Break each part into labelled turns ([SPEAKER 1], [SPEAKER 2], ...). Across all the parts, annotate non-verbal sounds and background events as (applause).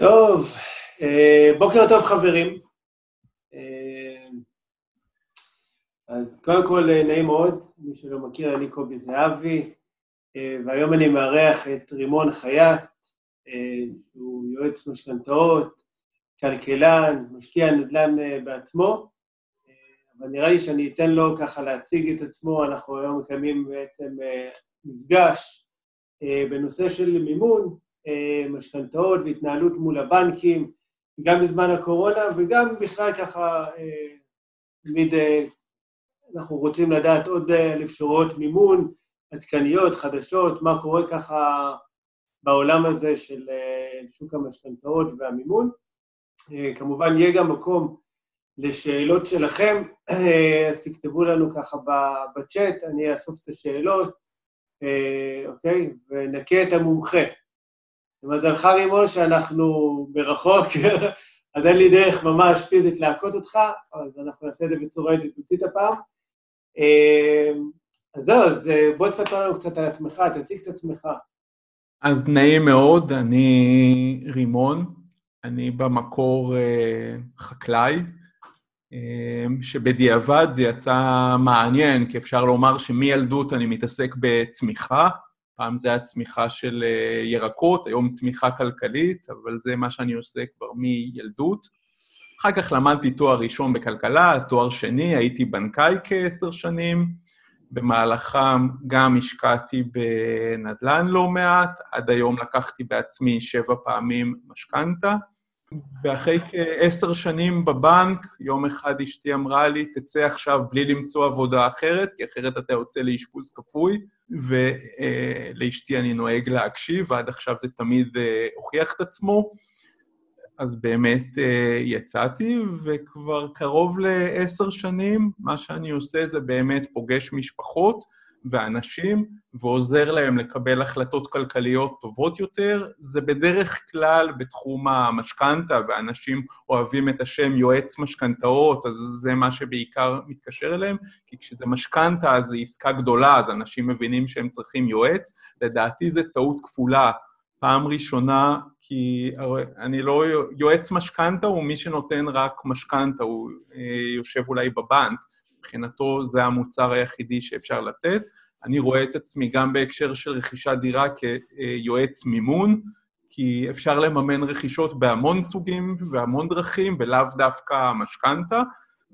[SPEAKER 1] טוב, אה, בוקר טוב חברים. אה, אז קודם כל, אה, נעים מאוד, מי שלא מכיר, אני קובי זהבי, והיום אני מארח את רימון חייט, שהוא יועץ משכנתאות, כלכלן, משקיע נדל"ן בעצמו, אבל נראה לי שאני אתן לו ככה להציג את עצמו, אנחנו היום מקיימים בעצם מפגש בנושא של מימון, משכנתאות והתנהלות מול הבנקים, גם בזמן הקורונה וגם בכלל ככה, אה, תמיד אה, אנחנו רוצים לדעת עוד אפשרויות מימון עדכניות, חדשות, מה קורה ככה בעולם הזה של שוק המשכנתאות והמימון. כמובן, יהיה גם מקום לשאלות שלכם, אז תכתבו לנו ככה בצ'אט, אני אאסוף את השאלות, אוקיי? ונכה את המומחה. למזלך רימון שאנחנו מרחוק, (laughs) אז אין לי דרך ממש פיזית להכות אותך, אז אנחנו נעשה את זה בצורה ידידותית הפעם. אמ, אז זהו, אז אה, בוא תספר לנו קצת על עצמך, תציג את עצמך.
[SPEAKER 2] אז נעים מאוד, אני רימון, אני במקור אה, חקלאי, אה, שבדיעבד זה יצא מעניין, כי אפשר לומר שמילדות אני מתעסק בצמיחה, פעם זה היה צמיחה של אה, ירקות, היום צמיחה כלכלית, אבל זה מה שאני עושה כבר מילדות. אחר כך למדתי תואר ראשון בכלכלה, תואר שני, הייתי בנקאי כעשר שנים, במהלכם גם השקעתי בנדל"ן לא מעט, עד היום לקחתי בעצמי שבע פעמים משכנתה. ואחרי כעשר שנים בבנק, יום אחד אשתי אמרה לי, תצא עכשיו בלי למצוא עבודה אחרת, כי אחרת אתה יוצא לאשפוז כפוי, ולאשתי אני נוהג להקשיב, ועד עכשיו זה תמיד אה, הוכיח את עצמו. אז באמת אה, יצאתי, וכבר קרוב לעשר שנים, מה שאני עושה זה באמת פוגש משפחות, ואנשים ועוזר להם לקבל החלטות כלכליות טובות יותר, זה בדרך כלל בתחום המשכנתה, ואנשים אוהבים את השם יועץ משכנתאות, אז זה מה שבעיקר מתקשר אליהם, כי כשזה משכנתה אז זו עסקה גדולה, אז אנשים מבינים שהם צריכים יועץ. לדעתי זו טעות כפולה. פעם ראשונה, כי אני לא... יועץ משכנתה הוא מי שנותן רק משכנתה, הוא אה, יושב אולי בבנק. מבחינתו זה המוצר היחידי שאפשר לתת. אני רואה את עצמי גם בהקשר של רכישת דירה כיועץ מימון, כי אפשר לממן רכישות בהמון סוגים והמון דרכים, ולאו דווקא משכנתה.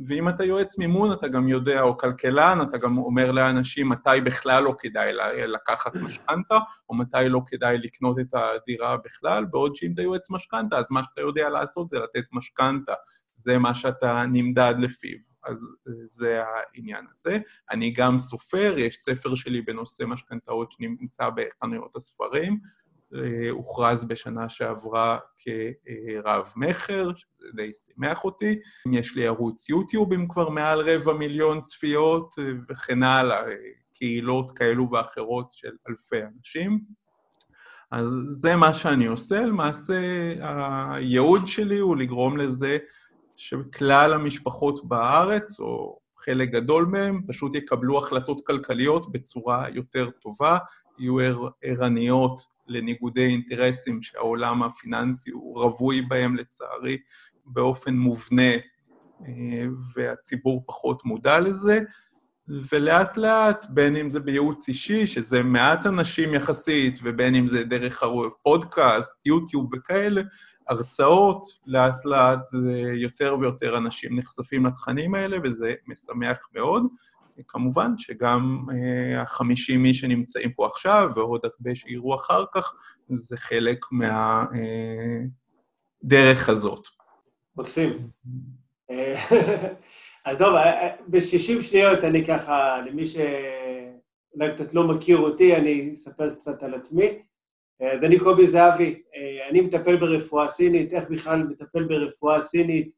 [SPEAKER 2] ואם אתה יועץ מימון, אתה גם יודע, או כלכלן, אתה גם אומר לאנשים מתי בכלל לא כדאי לקחת (clears throat) משכנתה, או מתי לא כדאי לקנות את הדירה בכלל, בעוד שאם אתה יועץ משכנתה, אז מה שאתה יודע לעשות זה לתת משכנתה. זה מה שאתה נמדד לפיו. אז אה, זה העניין הזה. אני גם סופר, יש ספר שלי בנושא משכנתאות שנמצא בחנויות הספרים, אה, הוכרז בשנה שעברה כרב-מכר, שזה די שימח אותי. יש לי ערוץ יוטיוב עם כבר מעל רבע מיליון צפיות אה, וכן הלאה, קהילות כאלו ואחרות של אלפי אנשים. אז זה מה שאני עושה, למעשה הייעוד שלי הוא לגרום לזה שכלל המשפחות בארץ, או חלק גדול מהם, פשוט יקבלו החלטות כלכליות בצורה יותר טובה, יהיו ערניות לניגודי אינטרסים שהעולם הפיננסי הוא רווי בהם, לצערי, באופן מובנה, אה, והציבור פחות מודע לזה, ולאט לאט, בין אם זה בייעוץ אישי, שזה מעט אנשים יחסית, ובין אם זה דרך פודקאסט, יוטיוב וכאלה, הרצאות, לאט לאט יותר ויותר אנשים נחשפים לתכנים האלה, וזה משמח מאוד. כמובן שגם אה, החמישים מי שנמצאים פה עכשיו, ועוד הרבה שיראו אחר כך, זה חלק מהדרך אה, הזאת.
[SPEAKER 1] מקסים. (laughs) אה, אז טוב, ב-60 שניות אני ככה, למי שאולי קצת לא מכיר אותי, אני אספר קצת על עצמי. אז אני קובי זהבי, אני מטפל ברפואה סינית, איך בכלל מטפל ברפואה סינית,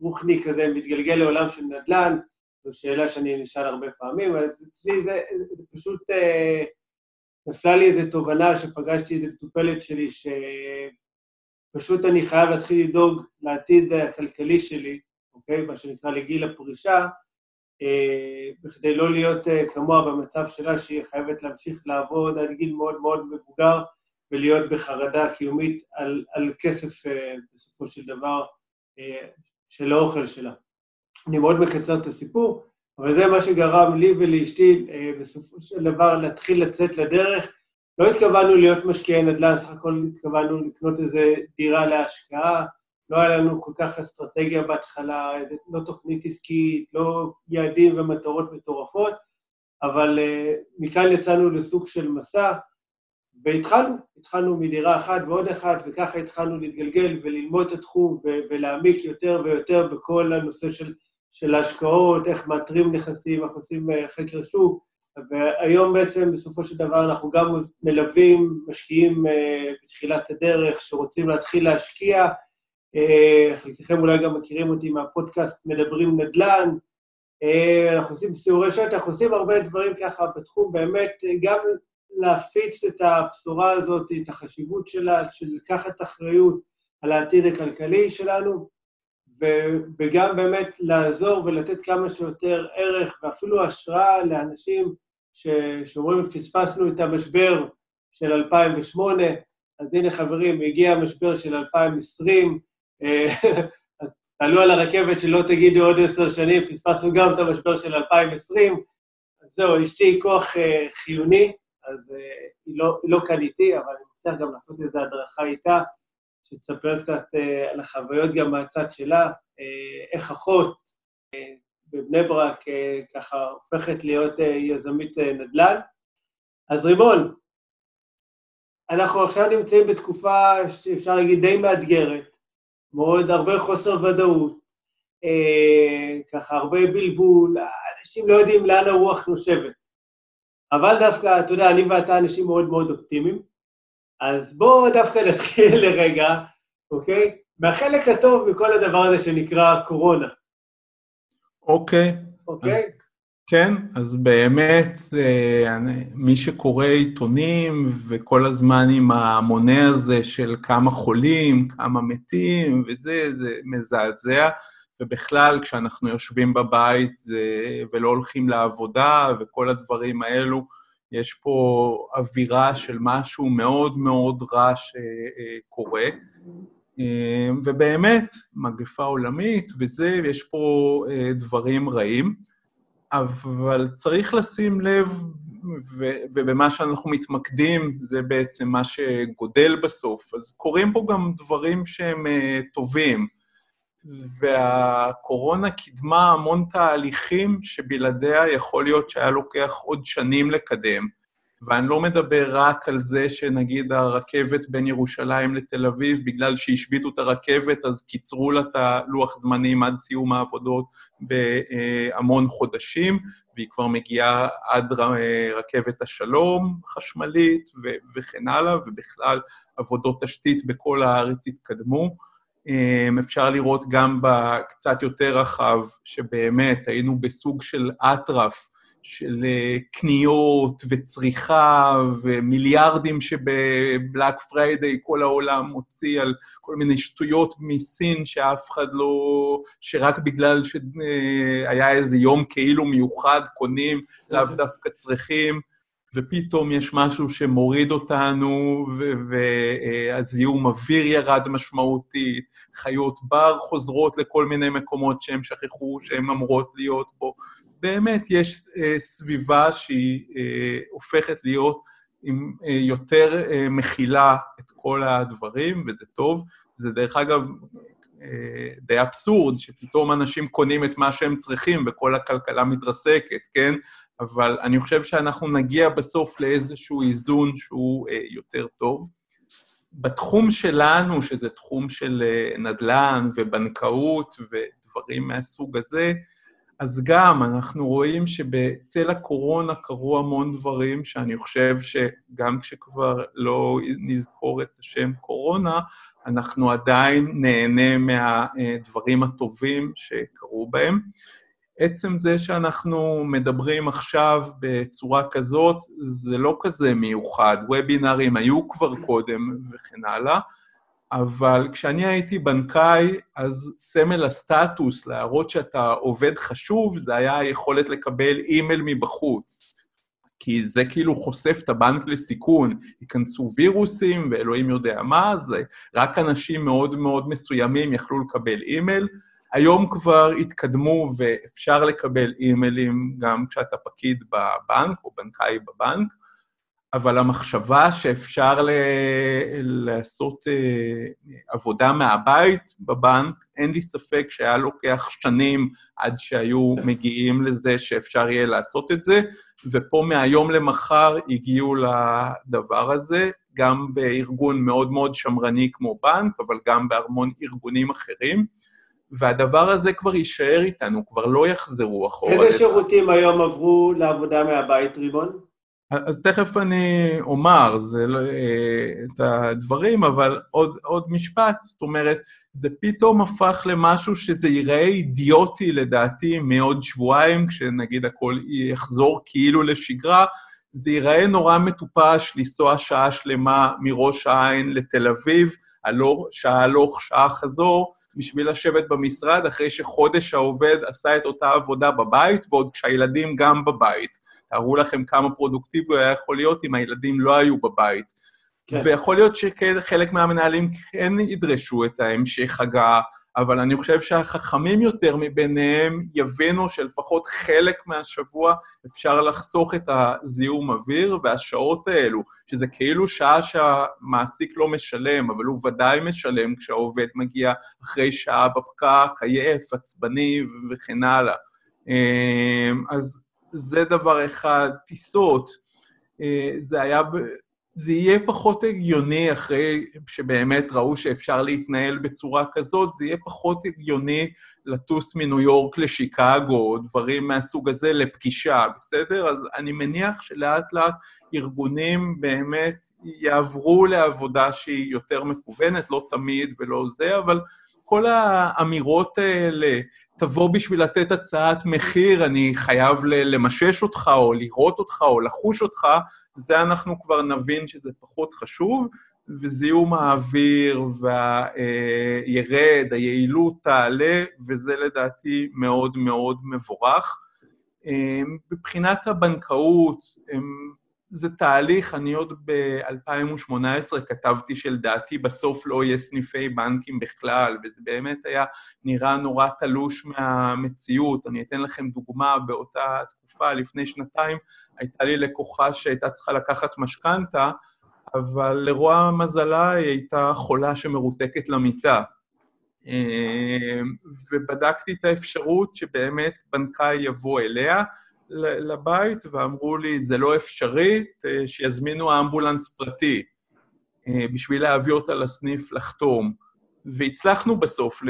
[SPEAKER 1] רוחני כזה, מתגלגל לעולם של נדל"ן, זו שאלה שאני נשאל הרבה פעמים, אז אצלי זה, זה פשוט נפלה לי איזו תובנה שפגשתי איזו מטופלת שלי, שפשוט אני חייב להתחיל לדאוג לעתיד הכלכלי שלי, אוקיי? מה שנקרא לגיל הפרישה, אה, בכדי לא להיות אה, כמוה במצב שלה, שהיא חייבת להמשיך לעבוד עד גיל מאוד מאוד מבוגר, ולהיות בחרדה קיומית על, על כסף בסופו של דבר של האוכל שלה. אני מאוד מקצר את הסיפור, אבל זה מה שגרם לי ולאשתי בסופו של דבר להתחיל לצאת לדרך. לא התכוונו להיות משקיעי נדל"ן, סך הכל התכוונו לקנות איזו דירה להשקעה, לא היה לנו כל כך אסטרטגיה בהתחלה, לא תוכנית עסקית, לא יעדים ומטרות מטורפות, אבל uh, מכאן יצאנו לסוג של מסע, והתחלנו, התחלנו מדירה אחת ועוד אחת, וככה התחלנו להתגלגל וללמוד את התחום ולהעמיק יותר ויותר בכל הנושא של, של ההשקעות, איך מאתרים נכסים, איך עושים אה, חקר שוק, והיום בעצם, בסופו של דבר, אנחנו גם מלווים משקיעים uh, בתחילת הדרך שרוצים להתחיל להשקיע, אה, חלקכם אולי גם מכירים אותי מהפודקאסט מדברים נדל"ן, אה, אנחנו עושים סיורי שטח, עושים הרבה דברים ככה בתחום, באמת, גם להפיץ את הבשורה הזאת, את החשיבות שלה, של לקחת אחריות על העתיד הכלכלי שלנו, וגם באמת לעזור ולתת כמה שיותר ערך ואפילו השראה לאנשים שאומרים, פספסנו את המשבר של 2008, אז הנה חברים, הגיע המשבר של 2020, (laughs) תעלו על הרכבת שלא תגידו עוד עשר שנים, פספסנו גם את המשבר של 2020. אז זהו, אשתי היא כוח uh, חיוני, אז uh, היא, לא, היא לא כאן איתי, אבל אני מבטיח גם לעשות איזו הדרכה איתה, שתספר קצת uh, על החוויות גם מהצד שלה, uh, איך אחות uh, בבני ברק uh, ככה הופכת להיות uh, יזמית uh, נדל"ן. אז רימון, אנחנו עכשיו נמצאים בתקופה שאפשר להגיד די מאתגרת, מאוד הרבה חוסר ודאות, אה, ככה הרבה בלבול, אנשים לא יודעים לאן הרוח נושבת. אבל דווקא, אתה יודע, אני ואתה אנשים מאוד מאוד אופטימיים, אז בואו דווקא נתחיל (laughs) לרגע, אוקיי? מהחלק הטוב מכל הדבר הזה שנקרא קורונה.
[SPEAKER 2] אוקיי. אוקיי? אז כן, אז באמת, אה, מי שקורא עיתונים וכל הזמן עם המונה הזה של כמה חולים, כמה מתים וזה, זה מזעזע. ובכלל, כשאנחנו יושבים בבית זה, ולא הולכים לעבודה וכל הדברים האלו, יש פה אווירה של משהו מאוד מאוד רע שקורה. אה, ובאמת, מגפה עולמית וזה, יש פה אה, דברים רעים. אבל צריך לשים לב, ובמה שאנחנו מתמקדים, זה בעצם מה שגודל בסוף. אז קורים פה גם דברים שהם uh, טובים, והקורונה קידמה המון תהליכים שבלעדיה יכול להיות שהיה לוקח עוד שנים לקדם. ואני לא מדבר רק על זה שנגיד הרכבת בין ירושלים לתל אביב, בגלל שהשביתו את הרכבת, אז קיצרו לה את הלוח זמנים עד סיום העבודות בהמון חודשים, והיא כבר מגיעה עד רכבת השלום חשמלית וכן הלאה, ובכלל עבודות תשתית בכל הארץ התקדמו. אפשר לראות גם בקצת יותר רחב, שבאמת היינו בסוג של אטרף, של אה, קניות וצריכה ומיליארדים שבבלאק פריידיי כל העולם מוציא על כל מיני שטויות מסין שאף אחד לא... שרק בגלל שהיה איזה יום כאילו מיוחד קונים, לאו דווקא צריכים. ופתאום יש משהו שמוריד אותנו, והזיהום אוויר ירד משמעותית, חיות בר חוזרות לכל מיני מקומות שהם שכחו שהן אמורות להיות בו, באמת יש אה, סביבה שהיא אה, הופכת להיות עם אה, יותר מכילה את כל הדברים, וזה טוב. זה דרך אגב די אבסורד, שפתאום אנשים קונים את מה שהם צריכים וכל הכלכלה מתרסקת, כן? אבל אני חושב שאנחנו נגיע בסוף לאיזשהו איזון שהוא יותר טוב. בתחום שלנו, שזה תחום של נדל"ן ובנקאות ודברים מהסוג הזה, אז גם אנחנו רואים שבצל הקורונה קרו המון דברים שאני חושב שגם כשכבר לא נזכור את השם קורונה, אנחנו עדיין נהנה מהדברים הטובים שקרו בהם. עצם זה שאנחנו מדברים עכשיו בצורה כזאת, זה לא כזה מיוחד. וובינארים היו כבר קודם וכן הלאה, אבל כשאני הייתי בנקאי, אז סמל הסטטוס, להראות שאתה עובד חשוב, זה היה היכולת לקבל אימייל מבחוץ. כי זה כאילו חושף את הבנק לסיכון, ייכנסו וירוסים ואלוהים יודע מה, אז רק אנשים מאוד מאוד מסוימים יכלו לקבל אימייל. היום כבר התקדמו ואפשר לקבל אימיילים גם כשאתה פקיד בבנק או בנקאי בבנק, אבל המחשבה שאפשר ל... לעשות uh, עבודה מהבית בבנק, אין לי ספק שהיה לוקח שנים עד שהיו מגיעים לזה שאפשר יהיה לעשות את זה, ופה מהיום למחר הגיעו לדבר הזה, גם בארגון מאוד מאוד שמרני כמו בנק, אבל גם בהמון ארגונים אחרים. והדבר הזה כבר יישאר איתנו, כבר לא יחזרו אחורה.
[SPEAKER 1] איזה שירותים היום עברו לעבודה מהבית, ריבון?
[SPEAKER 2] אז תכף אני אומר זה לא, אה, את הדברים, אבל עוד, עוד משפט, זאת אומרת, זה פתאום הפך למשהו שזה ייראה אידיוטי לדעתי מעוד שבועיים, כשנגיד הכל יחזור כאילו לשגרה, זה ייראה נורא מטופש לנסוע שעה שלמה מראש העין לתל אביב, הלוך, שעה הלוך, שעה חזור, בשביל לשבת במשרד, אחרי שחודש העובד עשה את אותה עבודה בבית, ועוד כשהילדים גם בבית. תארו לכם כמה פרודוקטיבי היה יכול להיות אם הילדים לא היו בבית. כן. ויכול להיות שחלק מהמנהלים כן ידרשו את ההמשך הגעה, אבל אני חושב שהחכמים יותר מביניהם יבינו שלפחות חלק מהשבוע אפשר לחסוך את הזיהום אוויר, והשעות האלו, שזה כאילו שעה שהמעסיק לא משלם, אבל הוא ודאי משלם כשהעובד מגיע אחרי שעה בפקק, עייף, עצבני וכן הלאה. אמ, אז זה דבר אחד. טיסות, אה, זה היה... זה יהיה פחות הגיוני אחרי שבאמת ראו שאפשר להתנהל בצורה כזאת, זה יהיה פחות הגיוני לטוס מניו יורק לשיקגו, או דברים מהסוג הזה, לפגישה, בסדר? אז אני מניח שלאט לאט ארגונים באמת יעברו לעבודה שהיא יותר מקוונת, לא תמיד ולא זה, אבל כל האמירות האלה, תבוא בשביל לתת הצעת מחיר, אני חייב למשש אותך, או לראות אותך, או לחוש אותך, זה אנחנו כבר נבין שזה פחות חשוב, וזיהום האוויר והירד, היעילות תעלה, וזה לדעתי מאוד מאוד מבורך. מבחינת הבנקאות, זה תהליך, אני עוד ב-2018 כתבתי שלדעתי בסוף לא יהיה סניפי בנקים בכלל, וזה באמת היה נראה נורא תלוש מהמציאות. אני אתן לכם דוגמה, באותה תקופה, לפני שנתיים, הייתה לי לקוחה שהייתה צריכה לקחת משכנתה, אבל לרוע מזלה היא הייתה חולה שמרותקת למיטה. ובדקתי את האפשרות שבאמת בנקאי יבוא אליה, לבית ואמרו לי, זה לא אפשרי, שיזמינו אמבולנס פרטי אה, בשביל להביא אותה לסניף לחתום. והצלחנו בסוף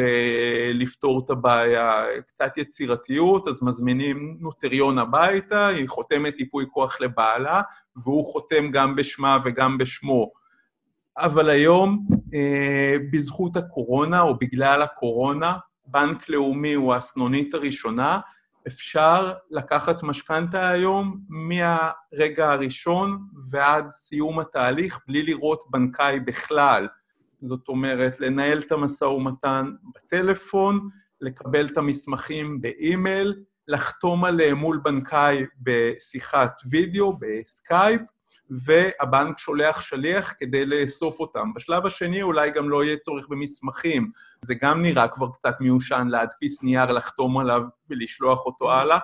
[SPEAKER 2] לפתור את הבעיה, קצת יצירתיות, אז מזמינים נוטריון הביתה, היא חותמת ייפוי כוח לבעלה, והוא חותם גם בשמה וגם בשמו. אבל היום, אה, בזכות הקורונה, או בגלל הקורונה, בנק לאומי הוא הסנונית הראשונה, אפשר לקחת משכנתה היום מהרגע הראשון ועד סיום התהליך בלי לראות בנקאי בכלל. זאת אומרת, לנהל את המשא ומתן בטלפון, לקבל את המסמכים באימייל, לחתום עליהם מול בנקאי בשיחת וידאו, בסקייפ, והבנק שולח שליח כדי לאסוף אותם. בשלב השני אולי גם לא יהיה צורך במסמכים. זה גם נראה כבר קצת מיושן להדפיס נייר, לחתום עליו ולשלוח אותו הלאה,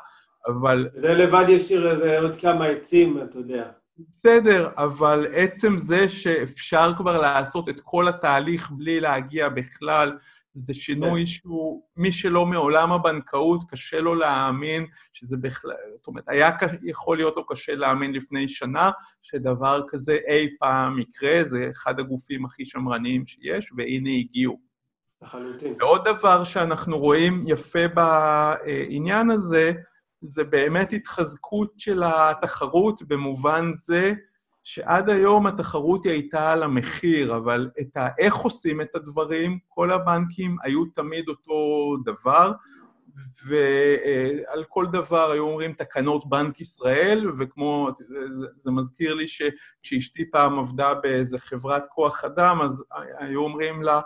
[SPEAKER 2] אבל...
[SPEAKER 1] זה לבד ישאיר עוד כמה עצים, אתה יודע.
[SPEAKER 2] בסדר, אבל עצם זה שאפשר כבר לעשות את כל התהליך בלי להגיע בכלל זה שינוי כן. שהוא, מי שלא מעולם הבנקאות, קשה לו להאמין שזה בכלל, זאת אומרת, היה יכול להיות לו קשה להאמין לפני שנה שדבר כזה אי פעם יקרה, זה אחד הגופים הכי שמרניים שיש, והנה הגיעו.
[SPEAKER 1] לחלוטין.
[SPEAKER 2] ועוד דבר שאנחנו רואים יפה בעניין הזה, זה באמת התחזקות של התחרות במובן זה שעד היום התחרות היא הייתה על המחיר, אבל את איך עושים את הדברים, כל הבנקים היו תמיד אותו דבר, ועל כל דבר היו אומרים תקנות בנק ישראל, וכמו, זה מזכיר לי שכשאשתי פעם עבדה באיזה חברת כוח אדם, אז היו אומרים לה,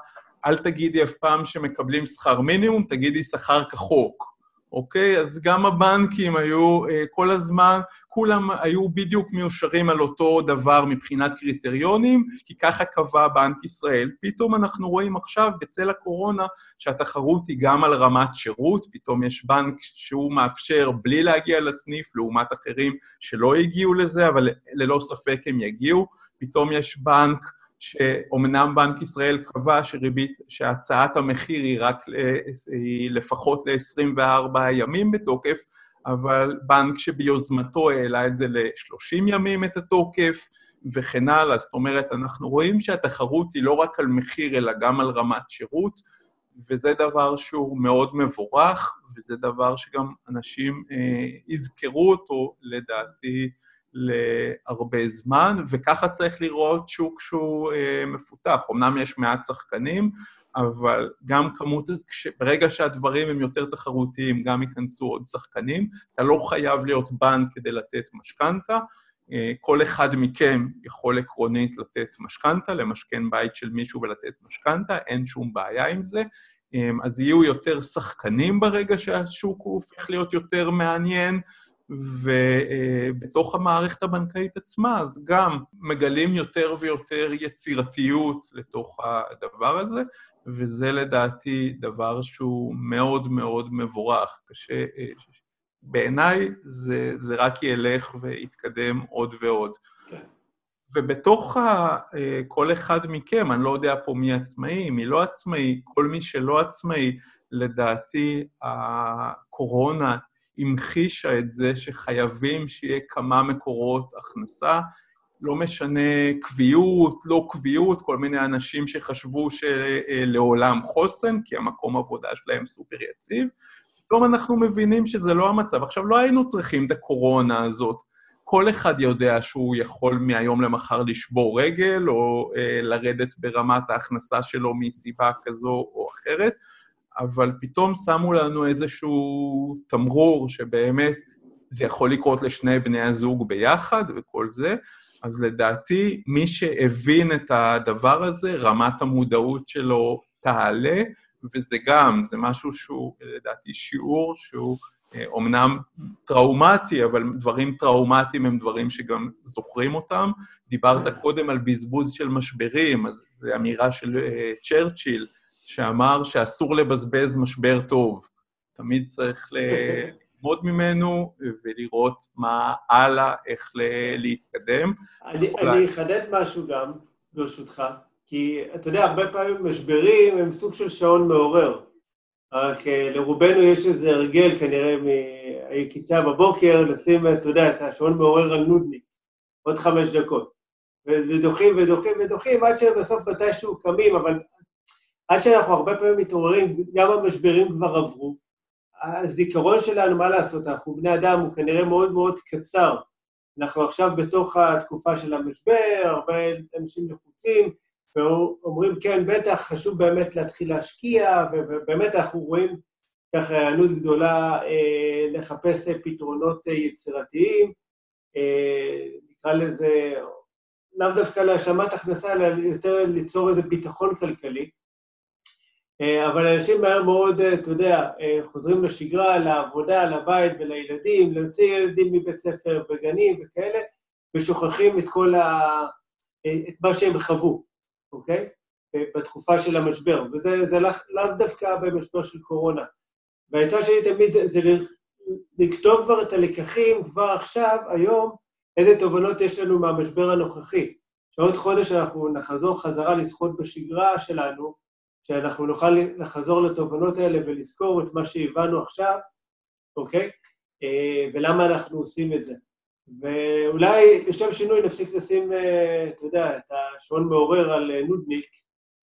[SPEAKER 2] אל תגידי אף פעם שמקבלים שכר מינימום, תגידי שכר כחוק. אוקיי? אז גם הבנקים היו uh, כל הזמן, כולם היו בדיוק מיושרים על אותו דבר מבחינת קריטריונים, כי ככה קבע בנק ישראל. פתאום אנחנו רואים עכשיו, בצל הקורונה, שהתחרות היא גם על רמת שירות, פתאום יש בנק שהוא מאפשר בלי להגיע לסניף, לעומת אחרים שלא הגיעו לזה, אבל ללא ספק הם יגיעו. פתאום יש בנק שאומנם בנק ישראל קבע שריבית, שהצעת המחיר היא רק, היא לפחות ל-24 ימים בתוקף, אבל בנק שביוזמתו העלה את זה ל-30 ימים את התוקף, וכן הלאה. זאת אומרת, אנחנו רואים שהתחרות היא לא רק על מחיר, אלא גם על רמת שירות, וזה דבר שהוא מאוד מבורך, וזה דבר שגם אנשים אה, יזכרו אותו, לדעתי, להרבה זמן, וככה צריך לראות שוק שהוא אה, מפותח. אמנם יש מעט שחקנים, אבל גם כמות, ברגע שהדברים הם יותר תחרותיים, גם ייכנסו עוד שחקנים. אתה לא חייב להיות בנק כדי לתת משכנתה. אה, כל אחד מכם יכול עקרונית לתת משכנתה, למשכן בית של מישהו ולתת משכנתה, אין שום בעיה עם זה. אה, אז יהיו יותר שחקנים ברגע שהשוק הופך להיות יותר מעניין. ובתוך המערכת הבנקאית עצמה, אז גם מגלים יותר ויותר יצירתיות לתוך הדבר הזה, וזה לדעתי דבר שהוא מאוד מאוד מבורך. קשה, בעיניי זה, זה רק ילך ויתקדם עוד ועוד. כן. ובתוך ה, כל אחד מכם, אני לא יודע פה מי עצמאי, מי לא עצמאי, כל מי שלא עצמאי, לדעתי הקורונה המחישה את זה שחייבים שיהיה כמה מקורות הכנסה, לא משנה קביעות, לא קביעות, כל מיני אנשים שחשבו שלעולם חוסן, כי המקום עבודה שלהם סופר יציב. פתאום אנחנו מבינים שזה לא המצב. עכשיו, לא היינו צריכים את הקורונה הזאת. כל אחד יודע שהוא יכול מהיום למחר לשבור רגל, או אה, לרדת ברמת ההכנסה שלו מסיבה כזו או אחרת. אבל פתאום שמו לנו איזשהו תמרור שבאמת זה יכול לקרות לשני בני הזוג ביחד וכל זה, אז לדעתי, מי שהבין את הדבר הזה, רמת המודעות שלו תעלה, וזה גם, זה משהו שהוא, לדעתי, שיעור שהוא אה, אומנם טראומטי, אבל דברים טראומטיים הם דברים שגם זוכרים אותם. דיברת קודם על בזבוז של משברים, אז זו אמירה של uh, צ'רצ'יל, שאמר שאסור לבזבז משבר טוב. תמיד צריך ללמוד ממנו ולראות מה הלאה, איך להתקדם.
[SPEAKER 1] אני, אחדד משהו גם, ברשותך, כי אתה יודע, הרבה פעמים משברים הם סוג של שעון מעורר. רק אה, לרובנו יש איזה הרגל, כנראה מהיקיצה בבוקר, לשים, אתה יודע, את השעון מעורר על נודניק, עוד חמש דקות. ודוחים ודוחים ודוחים עד שבסוף מתישהו קמים, אבל עד שאנחנו הרבה פעמים מתעוררים, גם המשברים כבר עברו. הזיכרון שלנו, מה לעשות, אנחנו בני אדם, הוא כנראה מאוד מאוד קצר. אנחנו עכשיו בתוך התקופה של המשבר, הרבה אנשים לחוצים, ואומרים, כן, בטח, חשוב באמת להתחיל להשקיע, ובאמת אנחנו רואים ככה היענות גדולה אה, לחפש פתרונות אה, יצירתיים, אה, נקרא לזה, לאו דווקא להשלמת הכנסה, אלא יותר ליצור איזה ביטחון כלכלי. אה, אבל אנשים מהר מאוד, אה, אתה יודע, אה, חוזרים לשגרה, לעבודה, לבית ולילדים, להוציא ילדים מבית ספר וגנים וכאלה, ושוכחים את כל ה... את מה שהם חוו, אוקיי? בתקופה של המשבר, וזה לאו דווקא במשבר של קורונה. והעצה שלי תמיד זה לכתוב כבר את הלקחים כבר עכשיו, היום, איזה תובנות יש לנו מהמשבר הנוכחי. שעוד חודש אנחנו נחזור חזרה לשחות בשגרה שלנו, שאנחנו נוכל לחזור לתובנות האלה ולזכור את מה שהבנו עכשיו, אוקיי? אה, ולמה אנחנו עושים את זה. ואולי לשם שינוי נפסיק לשים, אה, אתה יודע, את השעון מעורר על אה, נודניק,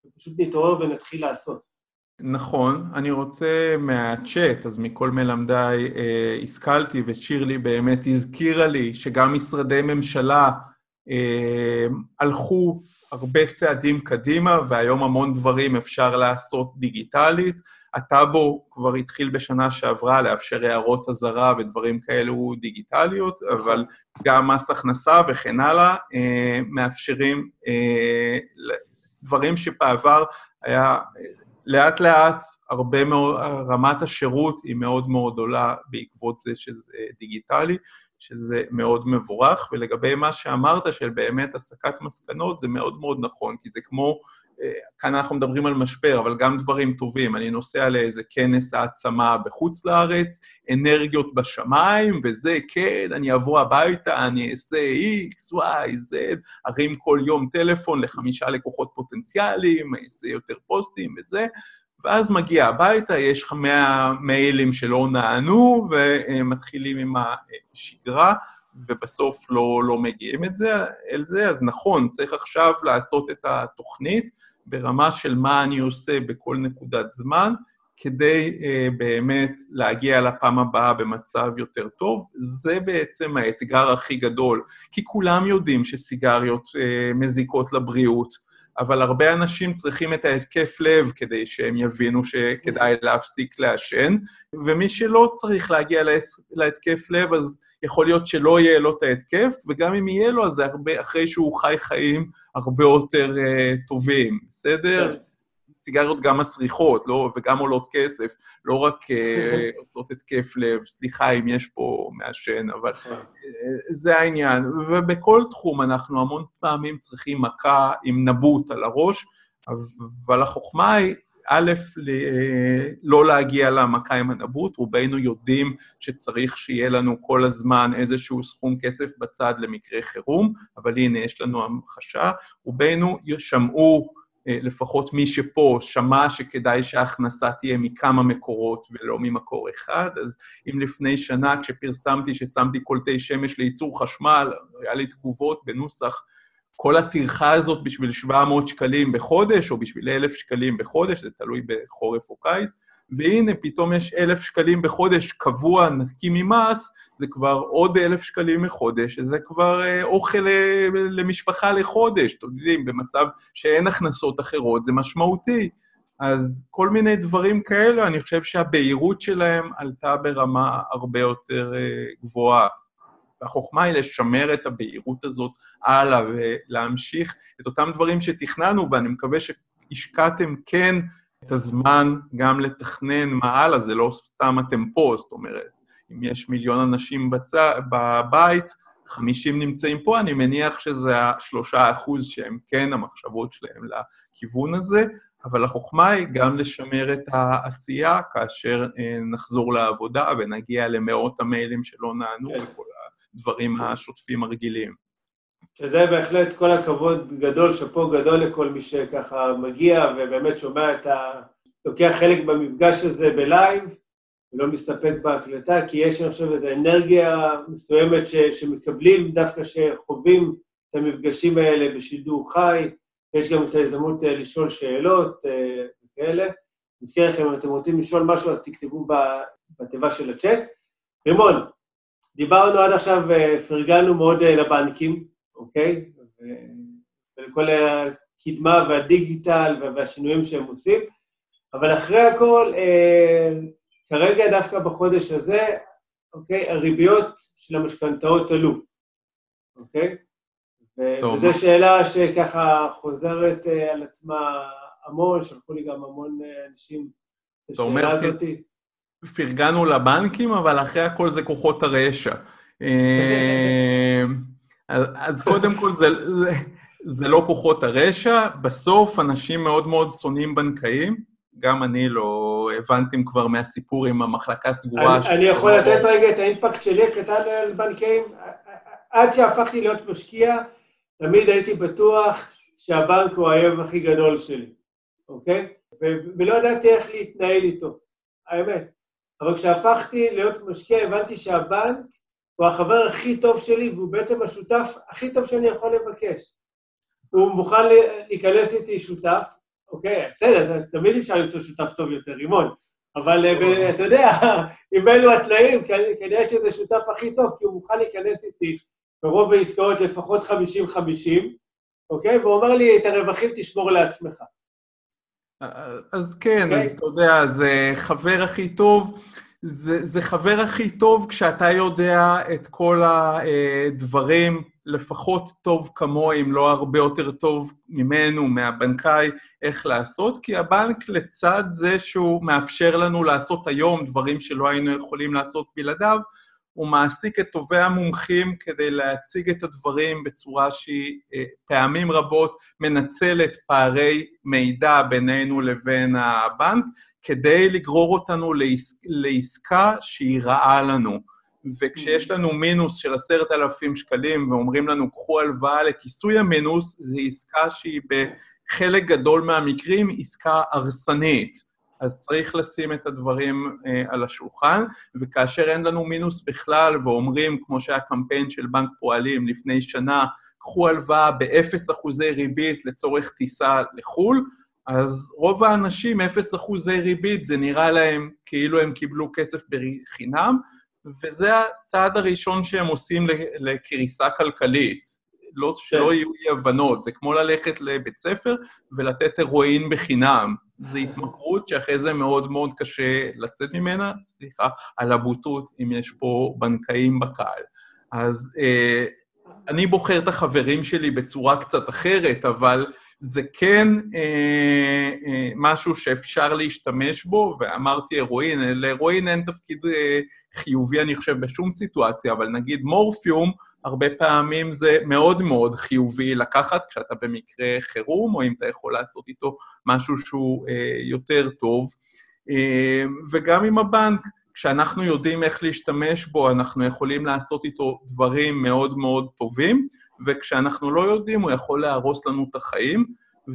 [SPEAKER 1] ופשוט נתעורר ונתחיל לעשות.
[SPEAKER 2] נכון, אני רוצה מהצ'אט, אז מכל מלמדיי אה, השכלתי, ושירלי באמת הזכירה לי שגם משרדי ממשלה אה, הלכו הרבה צעדים קדימה, והיום המון דברים אפשר לעשות דיגיטלית. הטאבו כבר התחיל בשנה שעברה לאפשר הערות אזהרה ודברים כאלו דיגיטליות, אבל גם מס הכנסה וכן הלאה אה, מאפשרים אה, דברים שבעבר היה לאט-לאט הרבה מאוד, רמת השירות היא מאוד מאוד עולה בעקבות זה שזה דיגיטלי, שזה מאוד מבורך. ולגבי מה שאמרת, של באמת הסקת מסקנות, זה מאוד מאוד נכון, כי זה כמו כאן אנחנו מדברים על משבר, אבל גם דברים טובים. אני נוסע לאיזה כנס העצמה בחוץ לארץ, אנרגיות בשמיים, וזה, כן, אני אבוא הביתה, אני אעשה X, Y, Z, ארים כל יום טלפון לחמישה לקוחות פוטנציאליים, אעשה יותר פוסטים וזה, ואז מגיע הביתה, יש לך מאה מיילים שלא נענו, ומתחילים עם השגרה. ובסוף לא, לא מגיעים את זה, אל זה, אז נכון, צריך עכשיו לעשות את התוכנית ברמה של מה אני עושה בכל נקודת זמן, כדי אה, באמת להגיע לפעם הבאה במצב יותר טוב. זה בעצם האתגר הכי גדול, כי כולם יודעים שסיגריות אה, מזיקות לבריאות, אבל הרבה אנשים צריכים את ההתקף לב כדי שהם יבינו שכדאי להפסיק לעשן, ומי שלא צריך להגיע להתקף לב, אז יכול להיות שלא יהיה לו את ההתקף, וגם אם יהיה לו, אז זה הרבה, אחרי שהוא חי חיים הרבה יותר uh, טובים, בסדר? כן. סיגריות גם מסריחות, לא, וגם עולות כסף, לא רק uh, (laughs) עושות התקף לב, סליחה אם יש פה מעשן, אבל uh, זה העניין. ובכל תחום אנחנו המון פעמים צריכים מכה עם נבוט על הראש, אבל החוכמה היא א', לא להגיע למכה עם הנבוט, רובנו יודעים שצריך שיהיה לנו כל הזמן איזשהו סכום כסף בצד למקרה חירום, אבל הנה, יש לנו המחשה. רובנו שמעו, אה, לפחות מי שפה, שמע שכדאי שההכנסה תהיה מכמה מקורות ולא ממקור אחד, אז אם לפני שנה, כשפרסמתי ששמתי קולטי שמש לייצור חשמל, היה לי תגובות בנוסח כל הטרחה הזאת בשביל 700 שקלים בחודש, או בשביל 1,000 שקלים בחודש, זה תלוי בחורף או קיץ, והנה, פתאום יש 1,000 שקלים בחודש קבוע, נקי ממס, זה כבר עוד 1,000 שקלים בחודש, זה כבר אה, אוכל אה, למשפחה לחודש, אתם יודעים, במצב שאין הכנסות אחרות, זה משמעותי. אז כל מיני דברים כאלה, אני חושב שהבהירות שלהם עלתה ברמה הרבה יותר אה, גבוהה. והחוכמה היא לשמר את הבהירות הזאת הלאה ולהמשיך את אותם דברים שתכננו, ואני מקווה שהשקעתם כן את הזמן גם לתכנן מה הלאה, זה לא סתם אתם פה, זאת אומרת, אם יש מיליון אנשים בצ... בבית, 50 נמצאים פה, אני מניח שזה השלושה אחוז שהם כן המחשבות שלהם לכיוון הזה, אבל החוכמה היא גם לשמר את העשייה כאשר אה, נחזור לעבודה ונגיע למאות המיילים שלא נענו כן. וכל הדברים השוטפים הרגילים.
[SPEAKER 1] שזה בהחלט כל הכבוד גדול, שאפו גדול לכל מי שככה מגיע ובאמת שומע את ה... לוקח חלק במפגש הזה בלייב ולא מסתפק בהקלטה, כי יש, אני חושב, איזו אנרגיה מסוימת ש... שמקבלים דווקא שחווים את המפגשים האלה בשידור חי, יש גם את ההזדמנות אה, לשאול שאלות אה, וכאלה. נזכיר לכם, אם אתם רוצים לשאול משהו, אז תכתבו בתיבה של הצ'אט. רימון, דיברנו עד עכשיו, אה, פרגנו מאוד לבנקים, אוקיי? ולכל הקדמה והדיגיטל והשינויים שהם עושים, אבל אחרי הכל, אה, כרגע דווקא בחודש הזה, אוקיי, הריביות של המשכנתאות עלו, אוקיי? וזו שאלה שככה חוזרת על עצמה המון, שלחו לי גם המון אנשים
[SPEAKER 2] את השאלה הזאתי. פרגנו לבנקים, אבל אחרי הכל זה כוחות הרשע. אה, אז קודם כל, זה, זה, זה לא כוחות הרשע, בסוף אנשים מאוד מאוד שונאים בנקאים, גם אני לא הבנתם כבר מהסיפור עם המחלקה סגורה.
[SPEAKER 1] אני, אני יכול לתת רגע את האימפקט שלי הקטן על בנקאים? עד שהפכתי להיות משקיע, תמיד הייתי בטוח שהבנק הוא האויב הכי גדול שלי, אוקיי? ולא ידעתי איך להתנהל איתו, האמת. אבל כשהפכתי להיות משקיע, הבנתי שהבנק הוא החבר הכי טוב שלי, והוא בעצם השותף הכי טוב שאני יכול לבקש. הוא מוכן להיכנס איתי שותף, אוקיי, בסדר, תמיד אפשר למצוא שותף טוב יותר, רימון, אבל אה, אתה יודע, (laughs) אם אלו התנאים, כנראה שזה שותף הכי טוב, כי הוא מוכן להיכנס איתי ברוב העסקאות לפחות 50-50, אוקיי? והוא אומר לי, את הרווחים תשמור לעצמך.
[SPEAKER 2] אז כן, אז אתה יודע, זה חבר הכי טוב. זה, זה חבר הכי טוב כשאתה יודע את כל הדברים לפחות טוב כמוהו, אם לא הרבה יותר טוב ממנו, מהבנקאי, איך לעשות, כי הבנק לצד זה שהוא מאפשר לנו לעשות היום דברים שלא היינו יכולים לעשות בלעדיו, הוא מעסיק את טובי המומחים כדי להציג את הדברים בצורה שהיא אה, פעמים רבות מנצלת פערי מידע בינינו לבין הבנק, כדי לגרור אותנו לעס... לעסקה שהיא רעה לנו. וכשיש לנו מינוס של עשרת אלפים שקלים ואומרים לנו, קחו הלוואה לכיסוי המינוס, זו עסקה שהיא בחלק גדול מהמקרים עסקה הרסנית. אז צריך לשים את הדברים אה, על השולחן, וכאשר אין לנו מינוס בכלל ואומרים, כמו שהיה קמפיין של בנק פועלים לפני שנה, קחו הלוואה באפס אחוזי ריבית לצורך טיסה לחו"ל, אז רוב האנשים, אפס אחוזי ריבית, זה נראה להם כאילו הם קיבלו כסף בחינם, וזה הצעד הראשון שהם עושים לקריסה כלכלית. לא, שלא. יהיו אי הבנות, זה כמו ללכת לבית ספר ולתת הרואין בחינם. זו התמכרות שאחרי זה מאוד מאוד קשה לצאת ממנה, סליחה על הבוטות, אם יש פה בנקאים בקהל. אז אה, אני בוחר את החברים שלי בצורה קצת אחרת, אבל זה כן אה, אה, משהו שאפשר להשתמש בו, ואמרתי הרואין, להרואין אין תפקיד אה, חיובי, אני חושב, בשום סיטואציה, אבל נגיד מורפיום, הרבה פעמים זה מאוד מאוד חיובי לקחת כשאתה במקרה חירום, או אם אתה יכול לעשות איתו משהו שהוא אה, יותר טוב. אה, וגם עם הבנק, כשאנחנו יודעים איך להשתמש בו, אנחנו יכולים לעשות איתו דברים מאוד מאוד טובים, וכשאנחנו לא יודעים, הוא יכול להרוס לנו את החיים.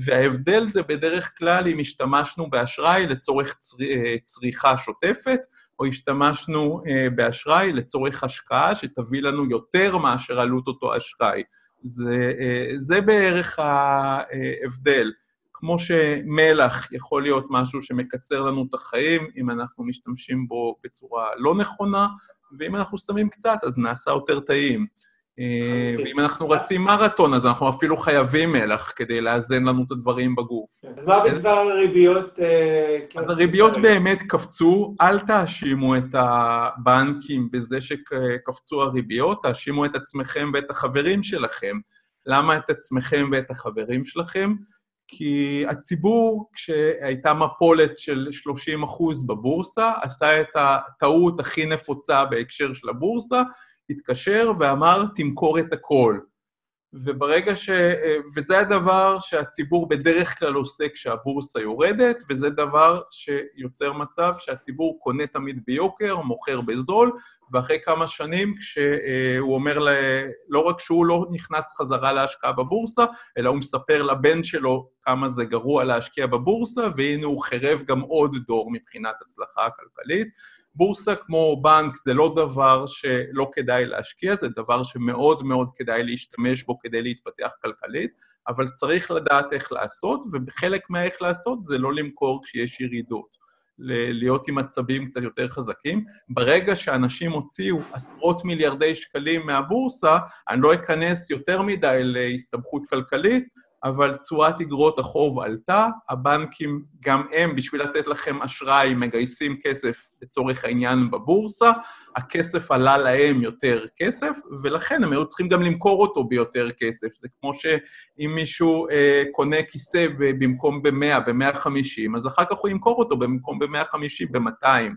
[SPEAKER 2] וההבדל זה בדרך כלל אם השתמשנו באשראי לצורך צר... אה, צריכה שוטפת, או השתמשנו אה, באשראי לצורך השקעה שתביא לנו יותר מאשר עלות אותו אשראי. זה, אה, זה בערך ההבדל. כמו שמלח יכול להיות משהו שמקצר לנו את החיים, אם אנחנו משתמשים בו בצורה לא נכונה, ואם אנחנו שמים קצת, אז נעשה יותר טעים. ואם אנחנו רצים מרתון, אז אנחנו אפילו חייבים מלח כדי לאזן לנו את הדברים בגוף.
[SPEAKER 1] אז מה בדבר הריביות?
[SPEAKER 2] אה, אז הריביות באמת קפצו, אל תאשימו את הבנקים בזה שקפצו הריביות, תאשימו את עצמכם ואת החברים שלכם. למה את עצמכם ואת החברים שלכם? כי הציבור, כשהייתה מפולת של 30 אחוז בבורסה, עשה את הטעות הכי נפוצה בהקשר של הבורסה, התקשר ואמר, תמכור את הכל. וברגע ש... וזה הדבר שהציבור בדרך כלל עושה כשהבורסה יורדת, וזה דבר שיוצר מצב שהציבור קונה תמיד ביוקר, מוכר בזול, ואחרי כמה שנים, כשהוא אומר, ל... לא רק שהוא לא נכנס חזרה להשקעה בבורסה, אלא הוא מספר לבן שלו כמה זה גרוע להשקיע בבורסה, והנה הוא חירב גם עוד דור מבחינת הצלחה הכלכלית. בורסה כמו בנק זה לא דבר שלא כדאי להשקיע, זה דבר שמאוד מאוד כדאי להשתמש בו כדי להתפתח כלכלית, אבל צריך לדעת איך לעשות, וחלק מהאיך לעשות זה לא למכור כשיש ירידות. להיות עם עצבים קצת יותר חזקים. ברגע שאנשים הוציאו עשרות מיליארדי שקלים מהבורסה, אני לא אכנס יותר מדי להסתבכות כלכלית, אבל תשואת אגרות החוב עלתה, הבנקים, גם הם, בשביל לתת לכם אשראי, מגייסים כסף לצורך העניין בבורסה, הכסף עלה להם יותר כסף, ולכן הם היו צריכים גם למכור אותו ביותר כסף. זה כמו שאם מישהו אה, קונה כיסא במקום ב-100, ב-150, אז אחר כך הוא ימכור אותו במקום ב-150, ב-200.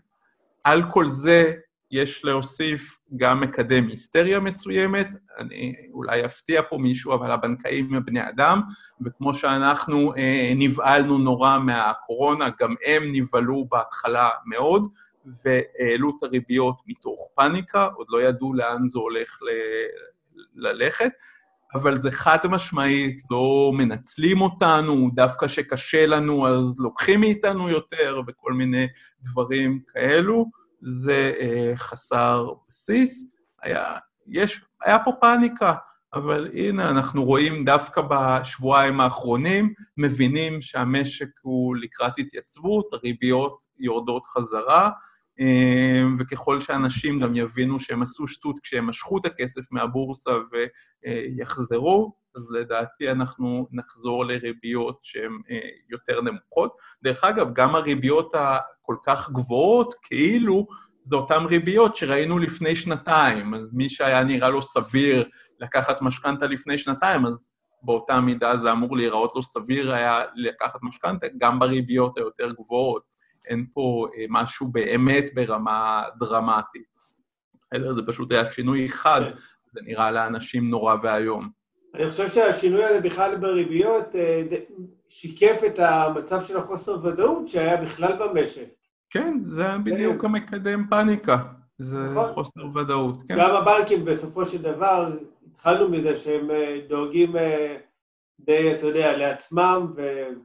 [SPEAKER 2] על כל זה יש להוסיף גם מקדם היסטריה מסוימת, אני אולי אפתיע פה מישהו, אבל הבנקאים הם בני אדם, וכמו שאנחנו אה, נבהלנו נורא מהקורונה, גם הם נבהלו בהתחלה מאוד, והעלו את הריביות מתוך פאניקה, עוד לא ידעו לאן זה הולך ל- ללכת, אבל זה חד משמעית, לא מנצלים אותנו, דווקא שקשה לנו אז לוקחים מאיתנו יותר, וכל מיני דברים כאלו. זה אה, חסר בסיס. היה, יש, היה פה פאניקה, אבל הנה, אנחנו רואים דווקא בשבועיים האחרונים, מבינים שהמשק הוא לקראת התייצבות, הריביות יורדות חזרה, אה, וככל שאנשים גם יבינו שהם עשו שטות כשהם משכו את הכסף מהבורסה ויחזרו, אז לדעתי אנחנו נחזור לריביות שהן אה, יותר נמוכות. דרך אגב, גם הריביות הכל כך גבוהות, כאילו זה אותן ריביות שראינו לפני שנתיים. אז מי שהיה נראה לו סביר לקחת משכנתה לפני שנתיים, אז באותה מידה זה אמור להיראות לו סביר היה לקחת משכנתה, גם בריביות היותר גבוהות. אין פה אה, משהו באמת ברמה דרמטית. בסדר? זה פשוט היה שינוי אחד, כן. זה נראה לאנשים נורא ואיום.
[SPEAKER 1] אני חושב שהשינוי הזה בכלל בריביות אה, שיקף את המצב של החוסר ודאות שהיה בכלל במשק.
[SPEAKER 2] כן, זה בדיוק כן. המקדם פאניקה. זה נכון. חוסר ודאות, כן.
[SPEAKER 1] גם הבנקים בסופו של דבר, התחלנו מזה שהם אה, דואגים די, אתה יודע, לעצמם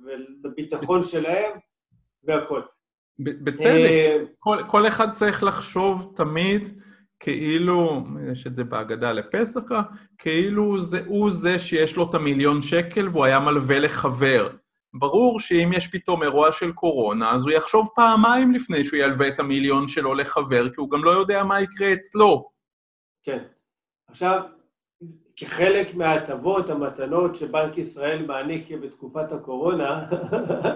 [SPEAKER 1] ולביטחון שלהם והכול.
[SPEAKER 2] בצדק, כל, כל אחד צריך לחשוב תמיד כאילו, יש את זה בהגדה לפסח, כאילו זה, הוא זה שיש לו את המיליון שקל והוא היה מלווה לחבר. ברור שאם יש פתאום אירוע של קורונה, אז הוא יחשוב פעמיים לפני שהוא ילווה את המיליון שלו לחבר, כי הוא גם לא יודע מה יקרה אצלו.
[SPEAKER 1] כן. עכשיו, כחלק מההטבות, המתנות שבנק ישראל מעניק בתקופת הקורונה,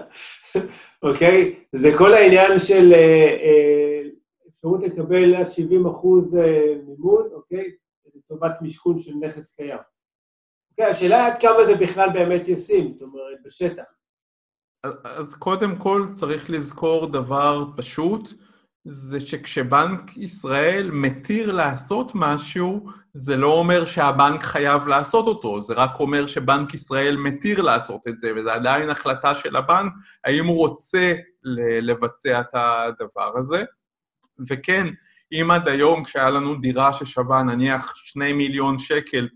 [SPEAKER 1] (laughs) אוקיי? זה כל העניין של אה, אה, אפשרות לקבל עד 70 אחוז אה, מימון, אוקיי? לטובת משכון של נכס קיים. אוקיי, השאלה עד כמה זה בכלל באמת ישים, זאת אומרת, בשטח.
[SPEAKER 2] אז קודם כל צריך לזכור דבר פשוט, זה שכשבנק ישראל מתיר לעשות משהו, זה לא אומר שהבנק חייב לעשות אותו, זה רק אומר שבנק ישראל מתיר לעשות את זה, וזו עדיין החלטה של הבנק, האם הוא רוצה לבצע את הדבר הזה. וכן, אם עד היום כשהיה לנו דירה ששווה נניח שני מיליון שקל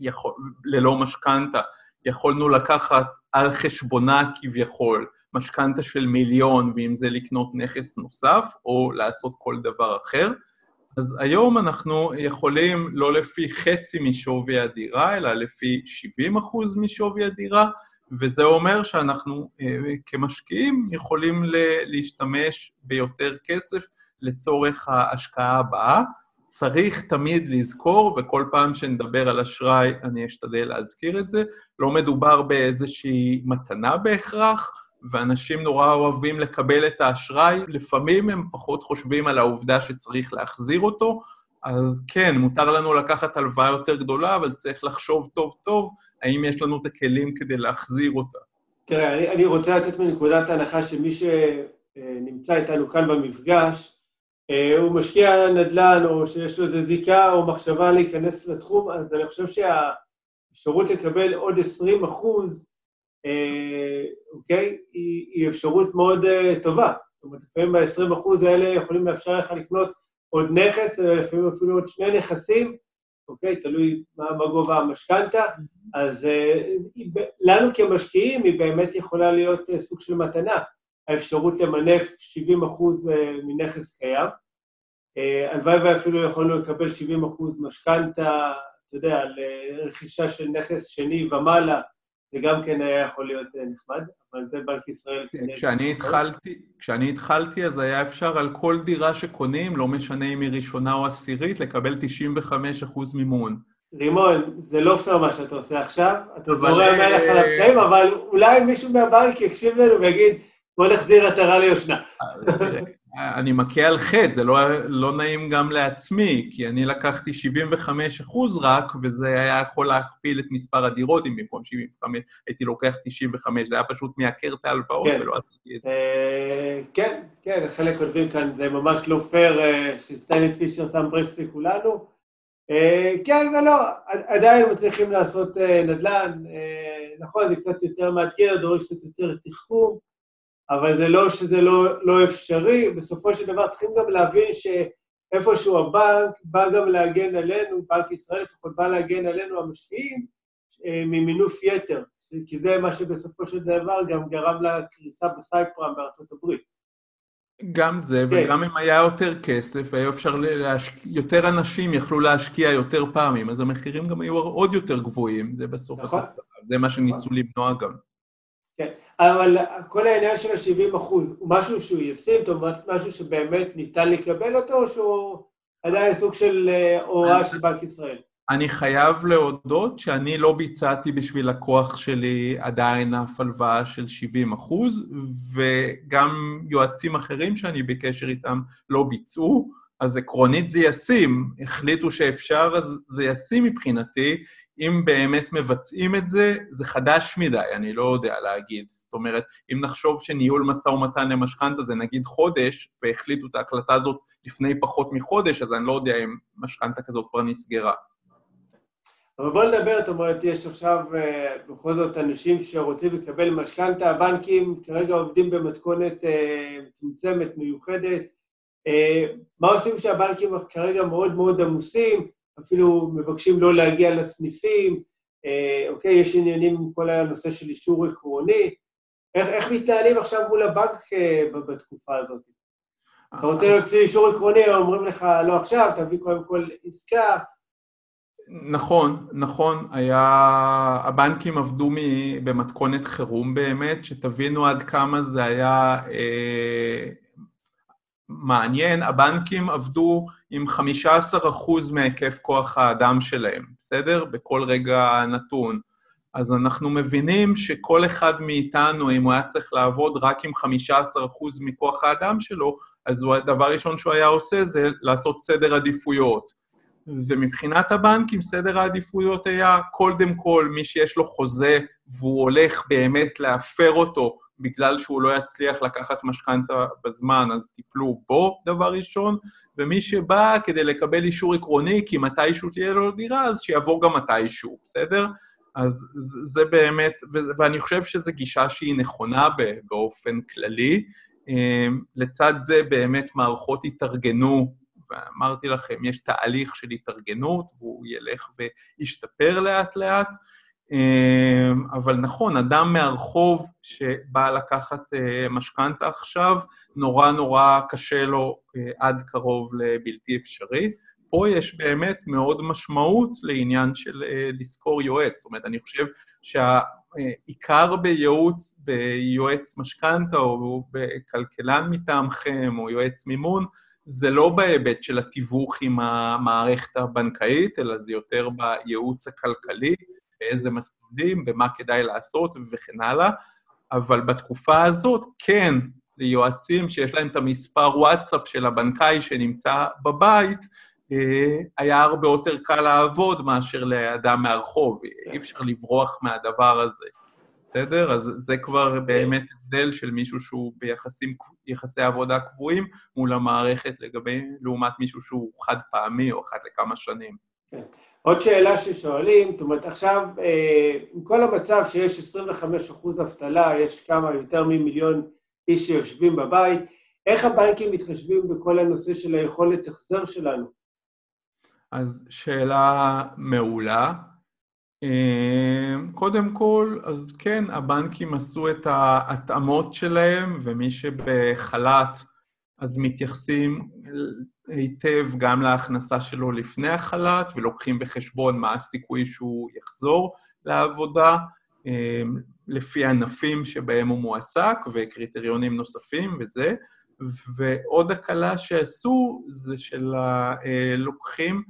[SPEAKER 2] יכול, ללא משכנתה, יכולנו לקחת על חשבונה כביכול משכנתה של מיליון, ואם זה לקנות נכס נוסף, או לעשות כל דבר אחר. אז היום אנחנו יכולים לא לפי חצי משווי הדירה, אלא לפי 70 אחוז משווי הדירה, וזה אומר שאנחנו אה, כמשקיעים יכולים להשתמש ביותר כסף לצורך ההשקעה הבאה. צריך תמיד לזכור, וכל פעם שנדבר על אשראי אני אשתדל להזכיר את זה, לא מדובר באיזושהי מתנה בהכרח, ואנשים נורא אוהבים לקבל את האשראי, לפעמים הם פחות חושבים על העובדה שצריך להחזיר אותו, אז כן, מותר לנו לקחת הלוואה יותר גדולה, אבל צריך לחשוב טוב-טוב האם יש לנו את הכלים כדי להחזיר אותה.
[SPEAKER 1] תראה, אני, אני רוצה לתת מנקודת ההנחה שמי שנמצא איתנו כאן במפגש, הוא משקיע נדל"ן, או שיש לו איזו זיקה או מחשבה להיכנס לתחום, אז אני חושב שהאפשרות לקבל עוד 20 אחוז אה, אוקיי? היא, היא אפשרות מאוד uh, טובה. זאת אומרת, לפעמים ב-20% האלה יכולים לאפשר לך לקנות עוד נכס, ולפעמים אפילו עוד שני נכסים, אוקיי? תלוי מה, מה גובה המשכנתה. אז uh, לנו כמשקיעים היא באמת יכולה להיות סוג של מתנה, האפשרות למנף 70% uh, מנכס קיים. הלוואי uh, ואפילו יכולנו לקבל 70% משכנתה, אתה יודע, לרכישה של נכס שני ומעלה, זה גם כן היה יכול להיות אה, נחמד, אבל זה בנק ישראל...
[SPEAKER 2] כשאני התחלתי, כשאני התחלתי, אז היה אפשר על כל דירה שקונים, לא משנה אם היא ראשונה או עשירית, לקבל 95% מימון.
[SPEAKER 1] רימון, זה לא פייר מה שאתה עושה עכשיו, אתה זורע מלך על הפצעים, אבל אולי מישהו מהבנק יקשיב לנו ויגיד, בוא נחזיר עטרה ליושנה.
[SPEAKER 2] אה, אני מכה על חטא, זה לא, לא נעים גם לעצמי, כי אני לקחתי 75 אחוז רק, וזה היה יכול להכפיל את מספר הדירות, אם במקום 75 הייתי לוקח 95, זה היה פשוט מייקר את ההלוואות כן. ולא עשיתי את זה.
[SPEAKER 1] אה, כן, כן, חלק כותבים כאן, זה ממש לא פייר אה, שסטיילי פישר שם ברקס לכולנו. כן ולא, עדיין מצליחים לעשות נדל"ן, נכון, זה קצת יותר מאתגר, דורש קצת יותר תחכום. אבל זה לא שזה לא, לא אפשרי, בסופו של דבר צריכים גם להבין שאיפשהו הבנק בא גם להגן עלינו, בנק ישראל לפחות בא להגן עלינו המשקיעים, אה, ממינוף יתר, כי זה מה שבסופו של דבר גם גרם לקריסה בסייפרם בארצות הברית.
[SPEAKER 2] גם זה, כן. וגם אם היה יותר כסף, היה אפשר להשקיע, יותר אנשים יכלו להשקיע יותר פעמים, אז המחירים גם היו עוד יותר גבוהים, זה בסוף נכון. התוצאה, זה מה שניסו נכון. למנוע גם.
[SPEAKER 1] אבל כל העניין של ה-70 אחוז הוא משהו שהוא ישים, זאת אומרת, משהו שבאמת ניתן לקבל אותו, או שהוא עדיין סוג של אה, הוראה של בנק ישראל?
[SPEAKER 2] אני חייב להודות שאני לא ביצעתי בשביל לקוח שלי עדיין אף הלוואה של 70 אחוז, וגם יועצים אחרים שאני בקשר איתם לא ביצעו, אז עקרונית זה ישים. החליטו שאפשר, אז זה ישים מבחינתי. אם באמת מבצעים את זה, זה חדש מדי, אני לא יודע להגיד. זאת אומרת, אם נחשוב שניהול משא ומתן למשכנתה זה נגיד חודש, והחליטו את ההחלטה הזאת לפני פחות מחודש, אז אני לא יודע אם משכנתה כזאת כבר נסגרה.
[SPEAKER 1] אבל בוא נדבר, זאת אומרת, יש עכשיו אה, בכל זאת אנשים שרוצים לקבל משכנתה, הבנקים כרגע עובדים במתכונת אה, מצומצמת, מיוחדת. אה, מה עושים שהבנקים כרגע מאוד מאוד עמוסים, אפילו מבקשים לא להגיע לסניפים, אוקיי, יש עניינים עם כל הנושא של אישור עקרוני. איך, איך מתנהלים עכשיו מול הבנק בתקופה הזאת? אתה רוצה להוציא אישור עקרוני, אומרים לך, לא עכשיו, תביא קודם כל עסקה.
[SPEAKER 2] נכון, נכון, היה... הבנקים עבדו מ... במתכונת חירום באמת, שתבינו עד כמה זה היה אה, מעניין. הבנקים עבדו עם 15% מהיקף כוח האדם שלהם, בסדר? בכל רגע נתון. אז אנחנו מבינים שכל אחד מאיתנו, אם הוא היה צריך לעבוד רק עם 15% מכוח האדם שלו, אז הדבר הראשון שהוא היה עושה זה לעשות סדר עדיפויות. ומבחינת הבנקים, סדר העדיפויות היה קודם כל מי שיש לו חוזה והוא הולך באמת להפר אותו בגלל שהוא לא יצליח לקחת משכנתה בזמן, אז טיפלו בו, דבר ראשון, ומי שבא כדי לקבל אישור עקרוני, כי מתישהו תהיה לו דירה, אז שיעבור גם מתישהו, בסדר? אז זה באמת, ואני חושב שזו גישה שהיא נכונה באופן כללי. אמ, לצד זה באמת מערכות התארגנו ואמרתי לכם, יש תהליך של התארגנות, והוא ילך וישתפר לאט-לאט. אמ, אבל נכון, אדם מהרחוב שבא לקחת אה, משכנתה עכשיו, נורא נורא קשה לו אה, עד קרוב לבלתי אפשרי. פה יש באמת מאוד משמעות לעניין של אה, לשכור יועץ. זאת אומרת, אני חושב שהעיקר בייעוץ, ביועץ משכנתה או בכלכלן מטעמכם או יועץ מימון, זה לא בהיבט של התיווך עם המערכת הבנקאית, אלא זה יותר בייעוץ הכלכלי, באיזה מסלולים, במה כדאי לעשות וכן הלאה. אבל בתקופה הזאת, כן, ליועצים שיש להם את המספר וואטסאפ של הבנקאי שנמצא בבית, אה, היה הרבה יותר קל לעבוד מאשר לאדם מהרחוב. אי אפשר לברוח מהדבר הזה. בסדר? אז זה כבר באמת הבדל של מישהו שהוא ביחסי עבודה קבועים מול המערכת לגבי, לעומת מישהו שהוא חד פעמי או אחת לכמה שנים.
[SPEAKER 1] כן. עוד שאלה ששואלים, זאת אומרת, עכשיו, אה, עם כל המצב שיש 25 אחוז אבטלה, יש כמה, יותר ממיליון איש שיושבים בבית, איך הבנקים מתחשבים בכל הנושא של היכולת החזר שלנו?
[SPEAKER 2] אז שאלה מעולה. אמ, קודם כל, אז כן, הבנקים עשו את ההתאמות שלהם, ומי שבחל"ת, אז מתייחסים היטב גם להכנסה שלו לפני החל"ת, ולוקחים בחשבון מה הסיכוי שהוא יחזור לעבודה, אמ, לפי ענפים שבהם הוא מועסק, וקריטריונים נוספים וזה. ועוד הקלה שעשו זה של הלוקחים, אה,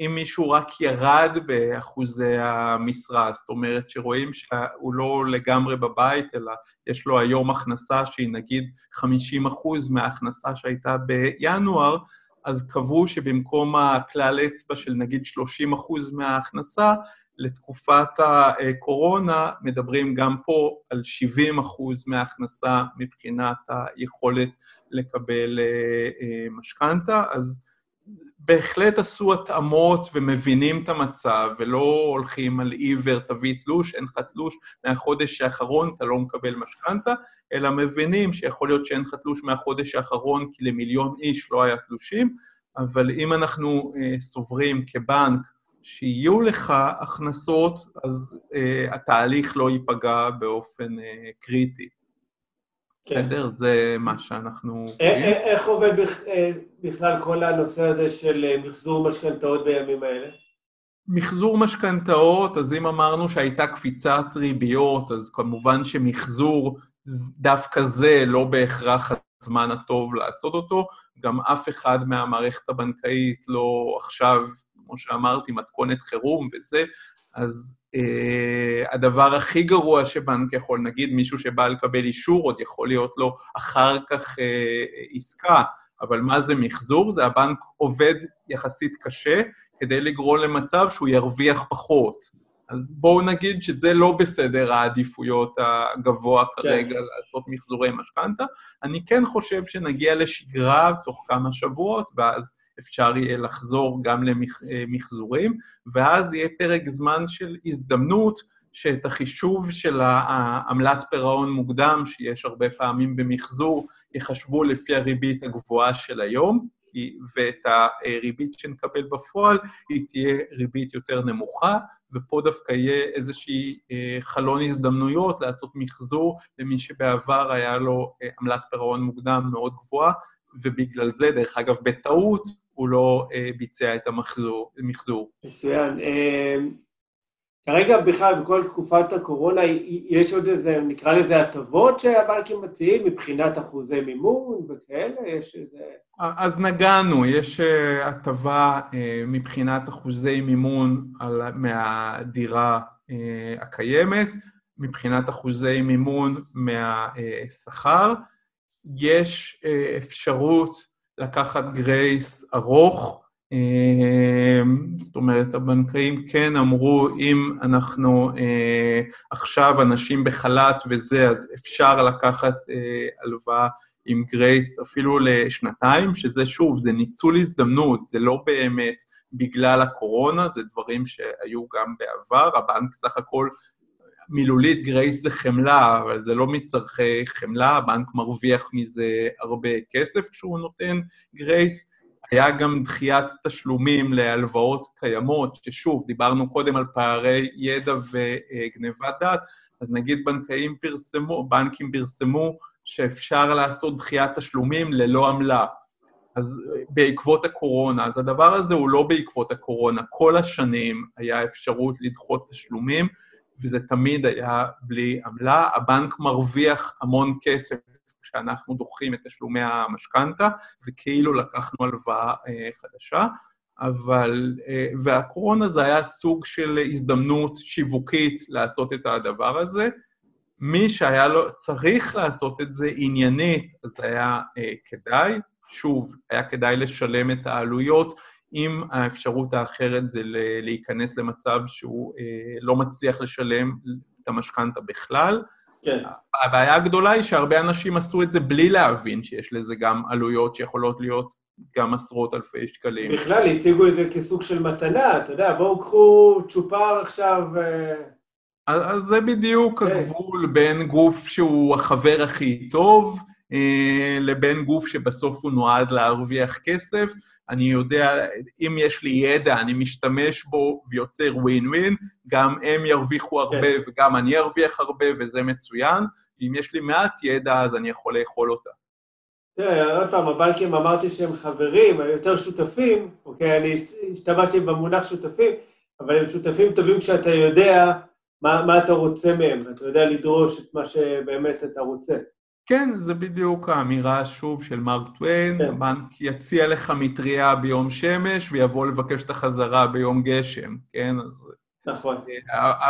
[SPEAKER 2] אם מישהו רק ירד באחוזי המשרה, זאת אומרת שרואים שהוא לא לגמרי בבית, אלא יש לו היום הכנסה שהיא נגיד 50 אחוז מההכנסה שהייתה בינואר, אז קבעו שבמקום הכלל אצבע של נגיד 30 אחוז מההכנסה, לתקופת הקורונה מדברים גם פה על 70 אחוז מההכנסה מבחינת היכולת לקבל אה, אה, משכנתה, אז בהחלט עשו התאמות ומבינים את המצב, ולא הולכים על עיוור, תביא תלוש, אין לך תלוש מהחודש האחרון, אתה לא מקבל משכנתה, אלא מבינים שיכול להיות שאין לך תלוש מהחודש האחרון, כי למיליון איש לא היה תלושים, אבל אם אנחנו אה, סוברים כבנק שיהיו לך הכנסות, אז אה, התהליך לא ייפגע באופן אה, קריטי. כן. בסדר? זה מה שאנחנו...
[SPEAKER 1] איך עובד אה, בכלל כל הנושא הזה של אה, מחזור משכנתאות בימים האלה?
[SPEAKER 2] מחזור משכנתאות, אז אם אמרנו שהייתה קפיצת ריביות, אז כמובן שמחזור דווקא זה לא בהכרח הזמן הטוב לעשות אותו. גם אף אחד מהמערכת הבנקאית לא עכשיו, כמו שאמרתי, מתכונת חירום וזה, אז אה, הדבר הכי גרוע שבנק יכול, נגיד מישהו שבא לקבל אישור, עוד יכול להיות לו אחר כך אה, עסקה, אבל מה זה מחזור? זה הבנק עובד יחסית קשה כדי לגרום למצב שהוא ירוויח פחות. אז בואו נגיד שזה לא בסדר העדיפויות הגבוה כן. כרגע כן. לעשות מחזורי משכנתה. אני כן חושב שנגיע לשגרה תוך כמה שבועות, ואז אפשר יהיה לחזור גם למחזורים, ואז יהיה פרק זמן של הזדמנות שאת החישוב של העמלת פירעון מוקדם, שיש הרבה פעמים במחזור, יחשבו לפי הריבית הגבוהה של היום, ואת הריבית שנקבל בפועל, היא תהיה ריבית יותר נמוכה, ופה דווקא יהיה איזושהי אה, חלון הזדמנויות לעשות מחזור למי שבעבר היה לו אה, עמלת פירעון מוקדם מאוד גבוהה, ובגלל זה, דרך אגב, בטעות, הוא לא אה, ביצע את המחזור.
[SPEAKER 1] מצוין. כרגע בכלל, בכל תקופת הקורונה, יש עוד איזה, נקרא לזה הטבות שהבנקים מציעים מבחינת אחוזי מימון וכאלה? יש איזה...
[SPEAKER 2] אז נגענו, יש אה, הטבה אה, מבחינת אחוזי מימון על, מהדירה אה, הקיימת, מבחינת אחוזי מימון מהשכר. יש אפשרות לקחת גרייס ארוך, זאת אומרת, הבנקאים כן אמרו, אם אנחנו עכשיו אנשים בחל"ת וזה, אז אפשר לקחת הלוואה עם גרייס אפילו לשנתיים, שזה שוב, זה ניצול הזדמנות, זה לא באמת בגלל הקורונה, זה דברים שהיו גם בעבר, הבנק סך הכל, מילולית גרייס זה חמלה, אבל זה לא מצרכי חמלה, הבנק מרוויח מזה הרבה כסף כשהוא נותן גרייס. היה גם דחיית תשלומים להלוואות קיימות, ששוב, דיברנו קודם על פערי ידע וגנבת דעת, אז נגיד בנקאים פרסמו, בנקים פרסמו שאפשר לעשות דחיית תשלומים ללא עמלה. אז בעקבות הקורונה, אז הדבר הזה הוא לא בעקבות הקורונה. כל השנים היה אפשרות לדחות תשלומים, וזה תמיד היה בלי עמלה. הבנק מרוויח המון כסף כשאנחנו דוחים את תשלומי המשכנתה, זה כאילו לקחנו הלוואה אה, חדשה, אבל... אה, והקורונה זה היה סוג של הזדמנות שיווקית לעשות את הדבר הזה. מי שהיה לו, צריך לעשות את זה עניינית, אז היה אה, כדאי. שוב, היה כדאי לשלם את העלויות, אם האפשרות האחרת זה להיכנס למצב שהוא אה, לא מצליח לשלם את המשכנתה בכלל. כן. הבעיה הגדולה היא שהרבה אנשים עשו את זה בלי להבין שיש לזה גם עלויות שיכולות להיות גם עשרות אלפי שקלים.
[SPEAKER 1] בכלל, הציגו את זה כסוג של מתנה, אתה יודע, בואו קחו צ'ופר עכשיו... אה,
[SPEAKER 2] אז זה בדיוק כן. הגבול בין גוף שהוא החבר הכי טוב, אה, לבין גוף שבסוף הוא נועד להרוויח כסף. אני יודע, אם יש לי ידע, אני משתמש בו ויוצר ווין ווין, גם הם ירוויחו הרבה כן. וגם אני ארוויח הרבה, וזה מצוין. אם יש לי מעט ידע, אז אני יכול לאכול אותה.
[SPEAKER 1] תראה, עוד פעם, הבנקים אמרתי שהם חברים, יותר שותפים, אוקיי, אני השתמשתי במונח שותפים, אבל הם שותפים טובים כשאתה יודע מה, מה אתה רוצה מהם, אתה יודע לדרוש את מה שבאמת אתה רוצה.
[SPEAKER 2] כן, זה בדיוק האמירה שוב של מרק טוויין, כן. הבנק יציע לך מטריה ביום שמש ויבוא לבקש את החזרה ביום גשם, כן? אז...
[SPEAKER 1] נכון.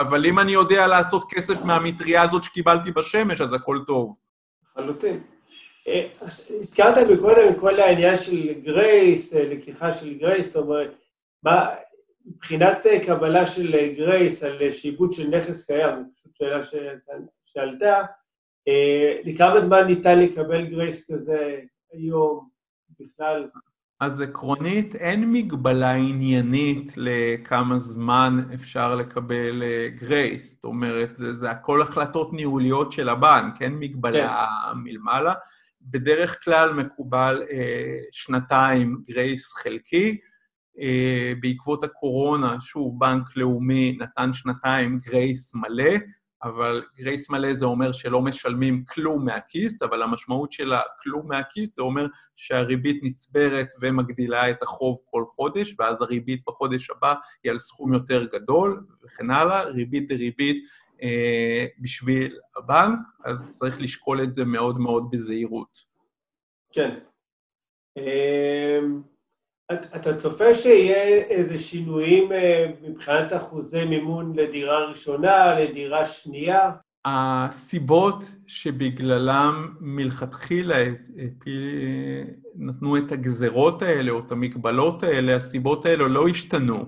[SPEAKER 2] אבל אם אני יודע לעשות כסף מהמטריה הזאת שקיבלתי בשמש, אז הכל טוב.
[SPEAKER 1] לחלוטין. אה, הזכרת מקודם כל העניין של גרייס, אה, לקיחה של גרייס, זאת אומרת, מה, מבחינת אה, קבלה של אה, גרייס על אה, שעבוד של נכס קיים, זו פשוט שאלה שעלתה, לכמה זמן ניתן לקבל גרייס כזה היום בכלל?
[SPEAKER 2] אז עקרונית אין מגבלה עניינית לכמה זמן אפשר לקבל גרייס, זאת אומרת, זה, זה הכל החלטות ניהוליות של הבנק, אין מגבלה כן. מלמעלה. בדרך כלל מקובל אה, שנתיים גרייס חלקי, אה, בעקבות הקורונה, שוב, בנק לאומי נתן שנתיים גרייס מלא, אבל גרייס מלא זה אומר שלא משלמים כלום מהכיס, אבל המשמעות של הכלום מהכיס זה אומר שהריבית נצברת ומגדילה את החוב כל חודש, ואז הריבית בחודש הבא היא על סכום יותר גדול, וכן הלאה, ריבית דריבית אה, בשביל הבנק, אז צריך לשקול את זה מאוד מאוד בזהירות.
[SPEAKER 1] כן. אה... אתה צופה שיהיה איזה שינויים אה, מבחינת אחוזי מימון לדירה ראשונה, לדירה שנייה?
[SPEAKER 2] הסיבות שבגללם מלכתחילה נתנו את הגזרות האלה או את המגבלות האלה, הסיבות האלה לא השתנו.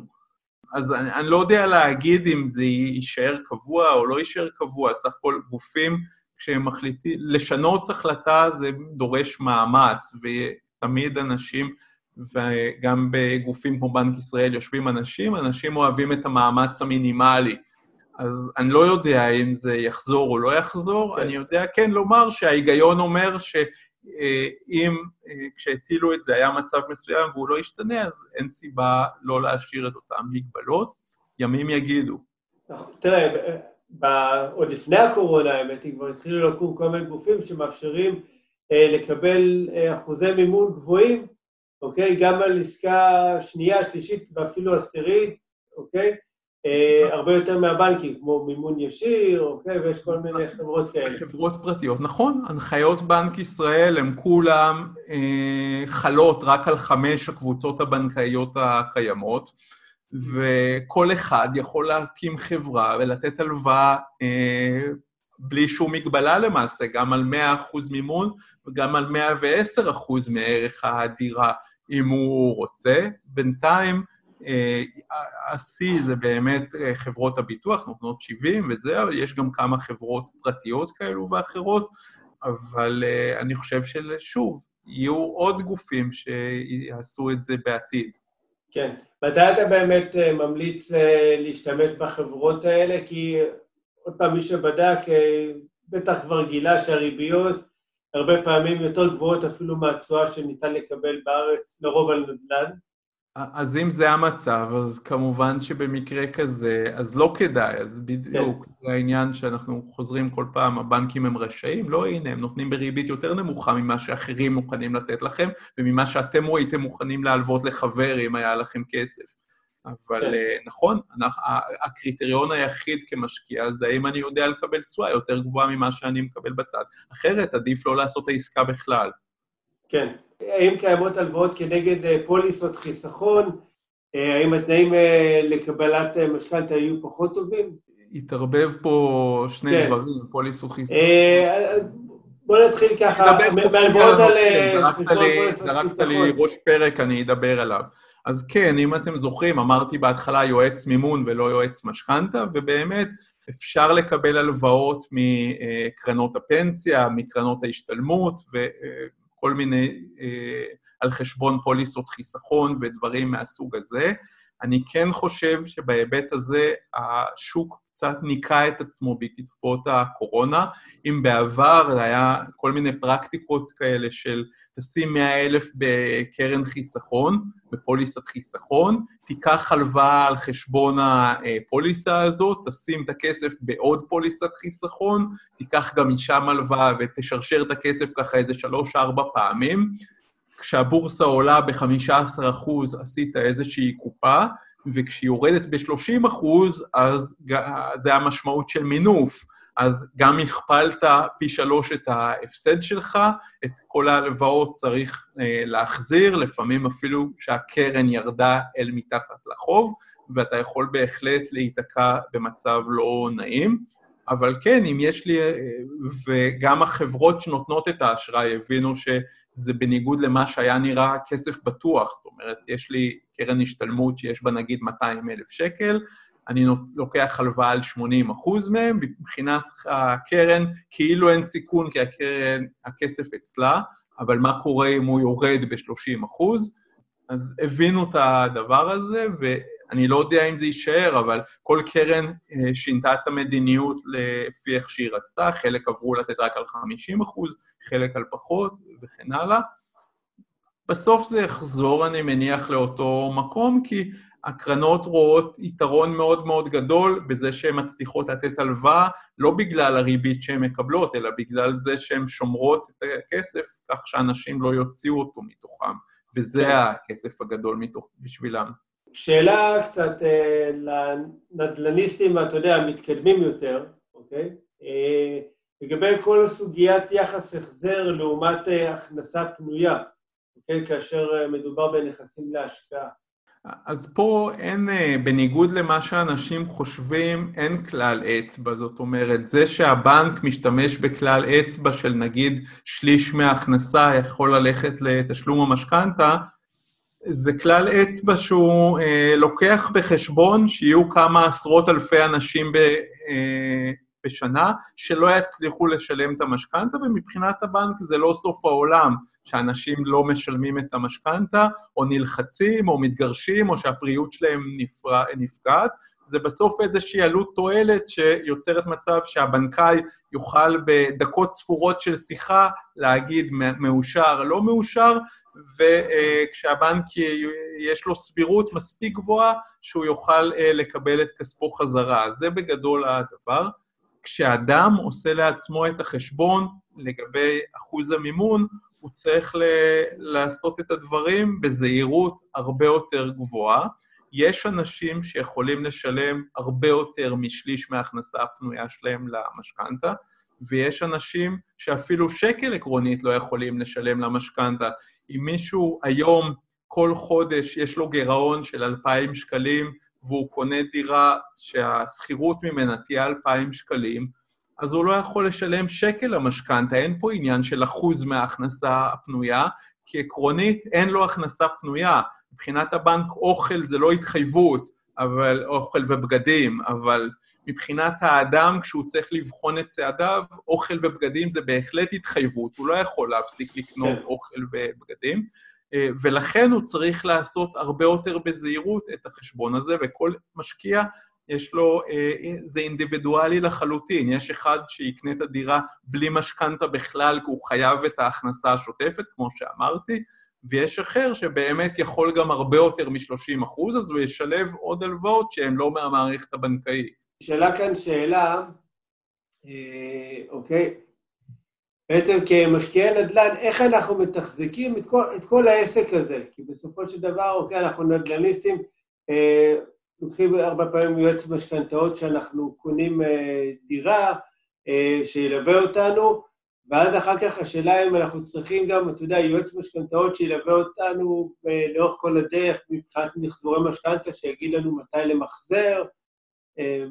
[SPEAKER 2] אז אני, אני לא יודע להגיד אם זה יישאר קבוע או לא יישאר קבוע, סך הכל גופים, כשהם מחליטים, לשנות החלטה זה דורש מאמץ, ותמיד אנשים, וגם בגופים כמו בנק ישראל יושבים אנשים, אנשים אוהבים את המאמץ המינימלי. אז אני לא יודע אם זה יחזור או לא יחזור, כן. אני יודע כן לומר שההיגיון אומר שאם אה, כשהטילו את זה היה מצב מסוים והוא לא ישתנה, אז אין סיבה לא להשאיר את אותן מגבלות. ימים יגידו.
[SPEAKER 1] נכון. תראה, עוד לפני הקורונה, האמת היא, כבר התחילו לקום כל מיני גופים שמאפשרים אה, לקבל אה, אחוזי מימון גבוהים, אוקיי? גם על עסקה שנייה, שלישית ואפילו עשירית, אוקיי? אה, הרבה יותר מהבנקים, כמו מימון ישיר, אוקיי? ויש כל מיני חברות כאלה.
[SPEAKER 2] חברות פרטיות, נכון. הנחיות בנק ישראל הן כולן אה, חלות רק על חמש הקבוצות הבנקאיות הקיימות, וכל אחד יכול להקים חברה ולתת הלוואה אה, בלי שום מגבלה למעשה, גם על 100% מימון וגם על 110% מערך הדירה, אם הוא רוצה. בינתיים, אה, השיא זה באמת אה, חברות הביטוח, נותנות 70 וזה, אבל יש גם כמה חברות פרטיות כאלו ואחרות, אבל אה, אני חושב ששוב, יהיו עוד גופים שיעשו את זה בעתיד.
[SPEAKER 1] כן. מתי אתה באמת ממליץ להשתמש בחברות האלה? כי עוד פעם, מי שבדק בטח כבר גילה שהריביות הרבה פעמים יותר גבוהות אפילו מהתשואה שניתן לקבל בארץ, לרוב על נדל"ן.
[SPEAKER 2] אז אם זה המצב, אז כמובן שבמקרה כזה, אז לא כדאי, אז בדיוק, כן. זה העניין שאנחנו חוזרים כל פעם, הבנקים הם רשאים, לא, הנה, הם נותנים בריבית יותר נמוכה ממה שאחרים מוכנים לתת לכם, וממה שאתם הייתם מוכנים להלוות לחבר אם היה לכם כסף. אבל כן. אה, נכון, אנחנו, הקריטריון היחיד כמשקיע זה האם אני יודע לקבל תשואה יותר גבוהה ממה שאני מקבל בצד. אחרת עדיף לא לעשות את העסקה בכלל.
[SPEAKER 1] כן. האם קיימות הלוואות כנגד אה, פוליסות חיסכון? אה, האם התנאים לקבלת משכנתה יהיו פחות טובים?
[SPEAKER 2] התערבב פה שני כן. דברים, פוליסות חיסכון.
[SPEAKER 1] בוא נתחיל ככה, מהלוואות על...
[SPEAKER 2] זרקת לי ראש פרק, אני אדבר עליו. אז כן, אם אתם זוכרים, אמרתי בהתחלה יועץ מימון ולא יועץ משכנתה, ובאמת אפשר לקבל הלוואות מקרנות הפנסיה, מקרנות ההשתלמות, כל מיני, אה, על חשבון פוליסות חיסכון ודברים מהסוג הזה. אני כן חושב שבהיבט הזה השוק קצת ניקה את עצמו בעקבות הקורונה. אם בעבר היה כל מיני פרקטיקות כאלה של תשים 100 אלף בקרן חיסכון, בפוליסת חיסכון, תיקח הלוואה על חשבון הפוליסה הזאת, תשים את הכסף בעוד פוליסת חיסכון, תיקח גם משם הלוואה ותשרשר את הכסף ככה איזה שלוש-ארבע פעמים. כשהבורסה עולה ב-15% עשית איזושהי קופה, וכשהיא יורדת ב-30 אחוז, אז זה המשמעות של מינוף. אז גם הכפלת פי שלוש את ההפסד שלך, את כל ההלוואות צריך אה, להחזיר, לפעמים אפילו שהקרן ירדה אל מתחת לחוב, ואתה יכול בהחלט להיתקע במצב לא נעים. אבל כן, אם יש לי... אה, וגם החברות שנותנות את האשראי הבינו שזה בניגוד למה שהיה נראה כסף בטוח. זאת אומרת, יש לי קרן השתלמות שיש בה נגיד 200 אלף שקל, אני לוקח הלוואה על 80 אחוז מהם, מבחינת הקרן כאילו אין סיכון כי הקרן, הכסף אצלה, אבל מה קורה אם הוא יורד ב-30 אחוז? אז הבינו את הדבר הזה, אני לא יודע אם זה יישאר, אבל כל קרן אה, שינתה את המדיניות לפי איך שהיא רצתה, חלק עברו לתת רק על 50 אחוז, חלק על פחות וכן הלאה. בסוף זה יחזור, אני מניח, לאותו מקום, כי הקרנות רואות יתרון מאוד מאוד גדול בזה שהן מצליחות לתת הלוואה, לא בגלל הריבית שהן מקבלות, אלא בגלל זה שהן שומרות את הכסף כך שאנשים לא יוציאו אותו מתוכם, וזה כן. הכסף הגדול מתוך, בשבילם.
[SPEAKER 1] שאלה קצת אה, לנדל"ניסטים, אתה יודע, המתקדמים יותר, אוקיי? אה, לגבי כל סוגיית יחס החזר לעומת אה, הכנסה פנויה, אוקיי? כאשר מדובר בנכסים להשקעה.
[SPEAKER 2] אז פה אין, בניגוד למה שאנשים חושבים, אין כלל אצבע. זאת אומרת, זה שהבנק משתמש בכלל אצבע של נגיד שליש מההכנסה יכול ללכת לתשלום המשכנתה, זה כלל אצבע שהוא אה, לוקח בחשבון שיהיו כמה עשרות אלפי אנשים ב, אה, בשנה שלא יצליחו לשלם את המשכנתה, ומבחינת הבנק זה לא סוף העולם שאנשים לא משלמים את המשכנתה, או נלחצים, או מתגרשים, או שהפריאות שלהם. נפגעת. זה בסוף איזושהי עלות תועלת שיוצרת מצב שהבנקאי יוכל בדקות ספורות של שיחה להגיד מאושר, לא מאושר, וכשהבנק יש לו סבירות מספיק גבוהה שהוא יוכל אה, לקבל את כספו חזרה. זה בגדול הדבר. כשאדם עושה לעצמו את החשבון לגבי אחוז המימון, הוא צריך ל- לעשות את הדברים בזהירות הרבה יותר גבוהה. יש אנשים שיכולים לשלם הרבה יותר משליש מההכנסה הפנויה שלהם למשכנתה, ויש אנשים שאפילו שקל עקרונית לא יכולים לשלם למשכנתה. אם מישהו היום, כל חודש, יש לו גירעון של 2,000 שקלים, והוא קונה דירה שהשכירות ממנה תהיה 2,000 שקלים, אז הוא לא יכול לשלם שקל למשכנתה, אין פה עניין של אחוז מההכנסה הפנויה, כי עקרונית אין לו הכנסה פנויה. מבחינת הבנק אוכל זה לא התחייבות, אבל אוכל ובגדים, אבל מבחינת האדם, כשהוא צריך לבחון את צעדיו, אוכל ובגדים זה בהחלט התחייבות, הוא לא יכול להפסיק לקנות כן. אוכל ובגדים. אה, ולכן הוא צריך לעשות הרבה יותר בזהירות את החשבון הזה, וכל משקיע יש לו, אה, זה אינדיבידואלי לחלוטין. יש אחד שיקנה את הדירה בלי משכנתה בכלל, כי הוא חייב את ההכנסה השוטפת, כמו שאמרתי, ויש אחר שבאמת יכול גם הרבה יותר מ-30 אחוז, אז הוא ישלב עוד הלוואות שהן לא מהמערכת הבנקאית.
[SPEAKER 1] שאלה כאן שאלה, אה, אוקיי, בעצם כמשקיעי נדל"ן, איך אנחנו מתחזקים את כל, את כל העסק הזה? כי בסופו של דבר, אוקיי, אנחנו נדל"ניסטים, אה, לוקחים הרבה פעמים יועץ משכנתאות שאנחנו קונים אה, דירה, אה, שילווה אותנו, ואז אחר כך השאלה אם אנחנו צריכים גם, אתה יודע, יועץ משכנתאות שילווה אותנו אה, לאורך כל הדרך מבחינת מחזורי משכנתה, שיגיד לנו מתי למחזר,